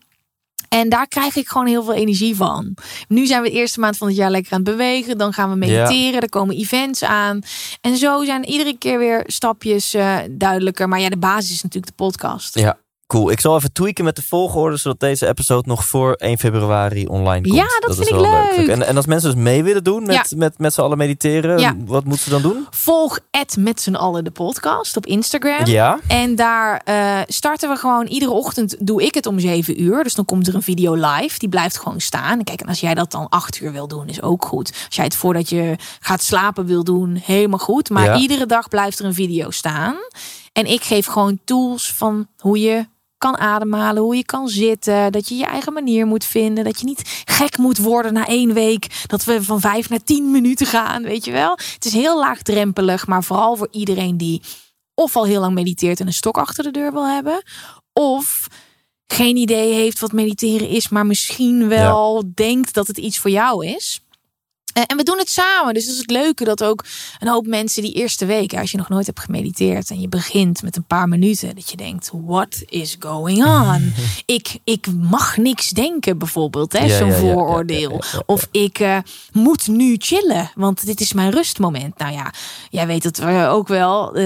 En daar krijg ik gewoon heel veel energie van. Nu zijn we de eerste maand van het jaar lekker aan het bewegen. Dan gaan we mediteren. Er komen events aan. En zo zijn iedere keer weer stapjes eh, duidelijker. Maar ja, de basis is natuurlijk de podcast. Ja. Cool. Ik zal even tweaken met de volgorde, zodat deze episode nog voor 1 februari online komt. Ja, dat vind is ik leuk. En, en als mensen dus mee willen doen met, met, met z'n allen mediteren, Ja. wat moeten ze dan doen? Volg het met z'n allen de podcast op Instagram. Ja. En daar eh, starten we gewoon iedere ochtend. Doe ik het om 7 uur. Dus dan komt er een video live. Die blijft gewoon staan. En kijk, en als jij dat dan 8 uur wil doen, is ook goed. Als jij het voordat je gaat slapen wil doen, helemaal goed. Maar Ja. iedere dag blijft er een video staan. En ik geef gewoon tools van hoe je kan ademhalen, hoe je kan zitten, dat je je eigen manier moet vinden, dat je niet gek moet worden na één week, dat we van vijf naar tien minuten gaan, weet je wel. Het is heel laagdrempelig, maar vooral voor iedereen die of al heel lang mediteert en een stok achter de deur wil hebben, of geen idee heeft wat mediteren is, maar misschien wel denkt dat het iets voor jou is. Eh, En we doen het samen. Dus dat is het leuke dat ook een hoop mensen die eerste week, als je nog nooit hebt gemediteerd en je begint met een paar minuten, dat je denkt: what is going on? ik, ik mag niks denken, bijvoorbeeld, hè, Ja, zo'n ja, vooroordeel. ja. Of ik eh, moet nu chillen, want dit is mijn rustmoment. Nou ja, jij weet het eh, ook wel.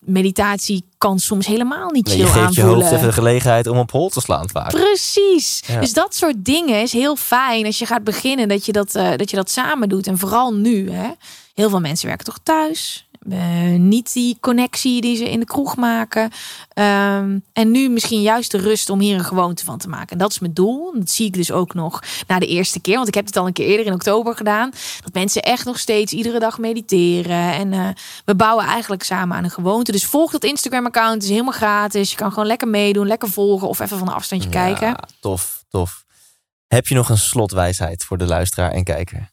Meditatie kan soms helemaal niet Nee, chill je geeft je aanvoelen. hoofd even de gelegenheid om op hol te slaan vaak. Precies. Ja. Dus dat soort dingen is heel fijn als je gaat beginnen dat je dat, eh, dat je dat samen doet. En vooral nu. Hè. Heel veel mensen werken toch thuis. Eh, niet die connectie die ze in de kroeg maken. Ehm, en nu misschien juist de rust om hier een gewoonte van te maken. En dat is mijn doel. Dat zie ik dus ook nog na de eerste keer. Want ik heb het al een keer eerder in oktober gedaan. Dat mensen echt nog steeds iedere dag mediteren. En eh, we bouwen eigenlijk samen aan een gewoonte. Dus volg dat Instagram-account. Het is helemaal gratis. Je kan gewoon lekker meedoen, lekker volgen of even van een afstandje kijken. Ja, tof, tof. Heb je nog een slotwijsheid voor de luisteraar en kijker?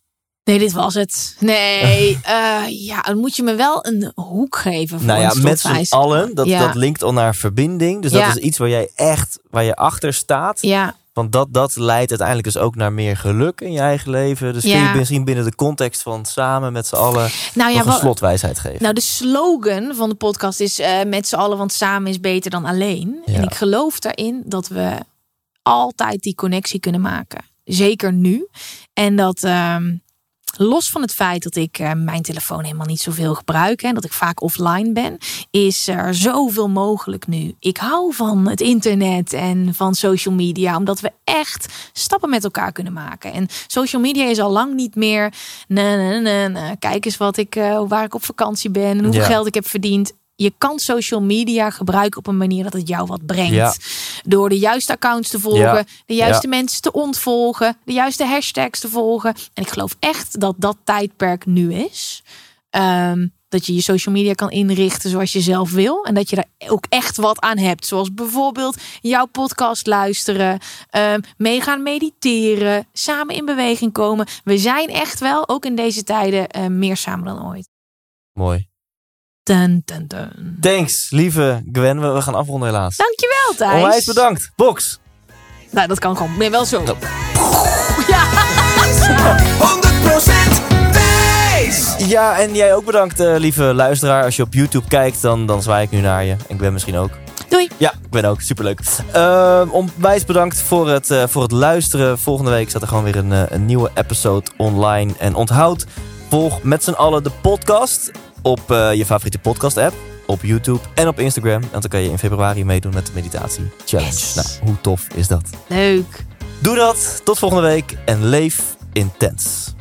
Nee, dit was het. Nee, eh, ja, dan moet je me wel een hoek geven. Voor nou ja, met z'n allen. Dat, Ja. dat linkt al naar verbinding. Dus dat Ja. is iets waar jij echt, waar je achter staat. Ja, Want dat, dat leidt uiteindelijk dus ook naar meer geluk in je eigen leven. Dus kun je misschien binnen de context van samen met z'n allen nou ja, nog een slotwijsheid geven. nou de slogan van de podcast is eh, met z'n allen, want samen is beter dan alleen. Ja. En ik geloof daarin dat we altijd die connectie kunnen maken. Zeker nu. En dat ehm, los van het feit dat ik eh, mijn telefoon helemaal niet zoveel gebruik en dat ik vaak offline ben, is er zoveel mogelijk nu. Ik hou van het internet en van social media, omdat we echt stappen met elkaar kunnen maken. En social media is al lang niet meer. Nee, nee, nee. Kijk eens wat ik, eh, waar ik op vakantie ben en hoeveel Ja. geld ik heb verdiend. Je kan social media gebruiken op een manier dat het jou wat brengt. Ja. Door de juiste accounts te volgen, Ja. de juiste mensen te ontvolgen, de juiste hashtags te volgen. En ik geloof echt dat dat tijdperk nu is. Ehm, dat je je social media kan inrichten zoals je zelf wil. En dat je daar ook echt wat aan hebt. Zoals bijvoorbeeld jouw podcast luisteren, ehm, meegaan mediteren, samen in beweging komen. We zijn echt wel, ook in deze tijden, eh, meer samen dan ooit. Mooi. Dun, dun, dun. Thanks, lieve Gwen. We, we gaan afronden helaas. Dankjewel, Thijs. Onwijs bedankt. Box. Nou, dat kan gewoon. Nee, wel zo. Ja. 100% Thijs! Ja, en jij ook bedankt, eh, lieve luisteraar. Als je op YouTube kijkt, dan, dan zwaai ik nu naar je. En Gwen misschien ook. Doei. Ja, ik ben ook. Superleuk. Uh, onwijs bedankt voor het, eh, voor het luisteren. Volgende week staat er gewoon weer een, eh, een nieuwe episode online. En onthoud, volg met z'n allen de podcast op eh, je favoriete podcast app. Op YouTube en op Instagram. En dan kan je in februari meedoen met de meditatie challenge. Yes. Nou, hoe tof is dat? Leuk. Doe dat. Tot volgende week. En leef intens.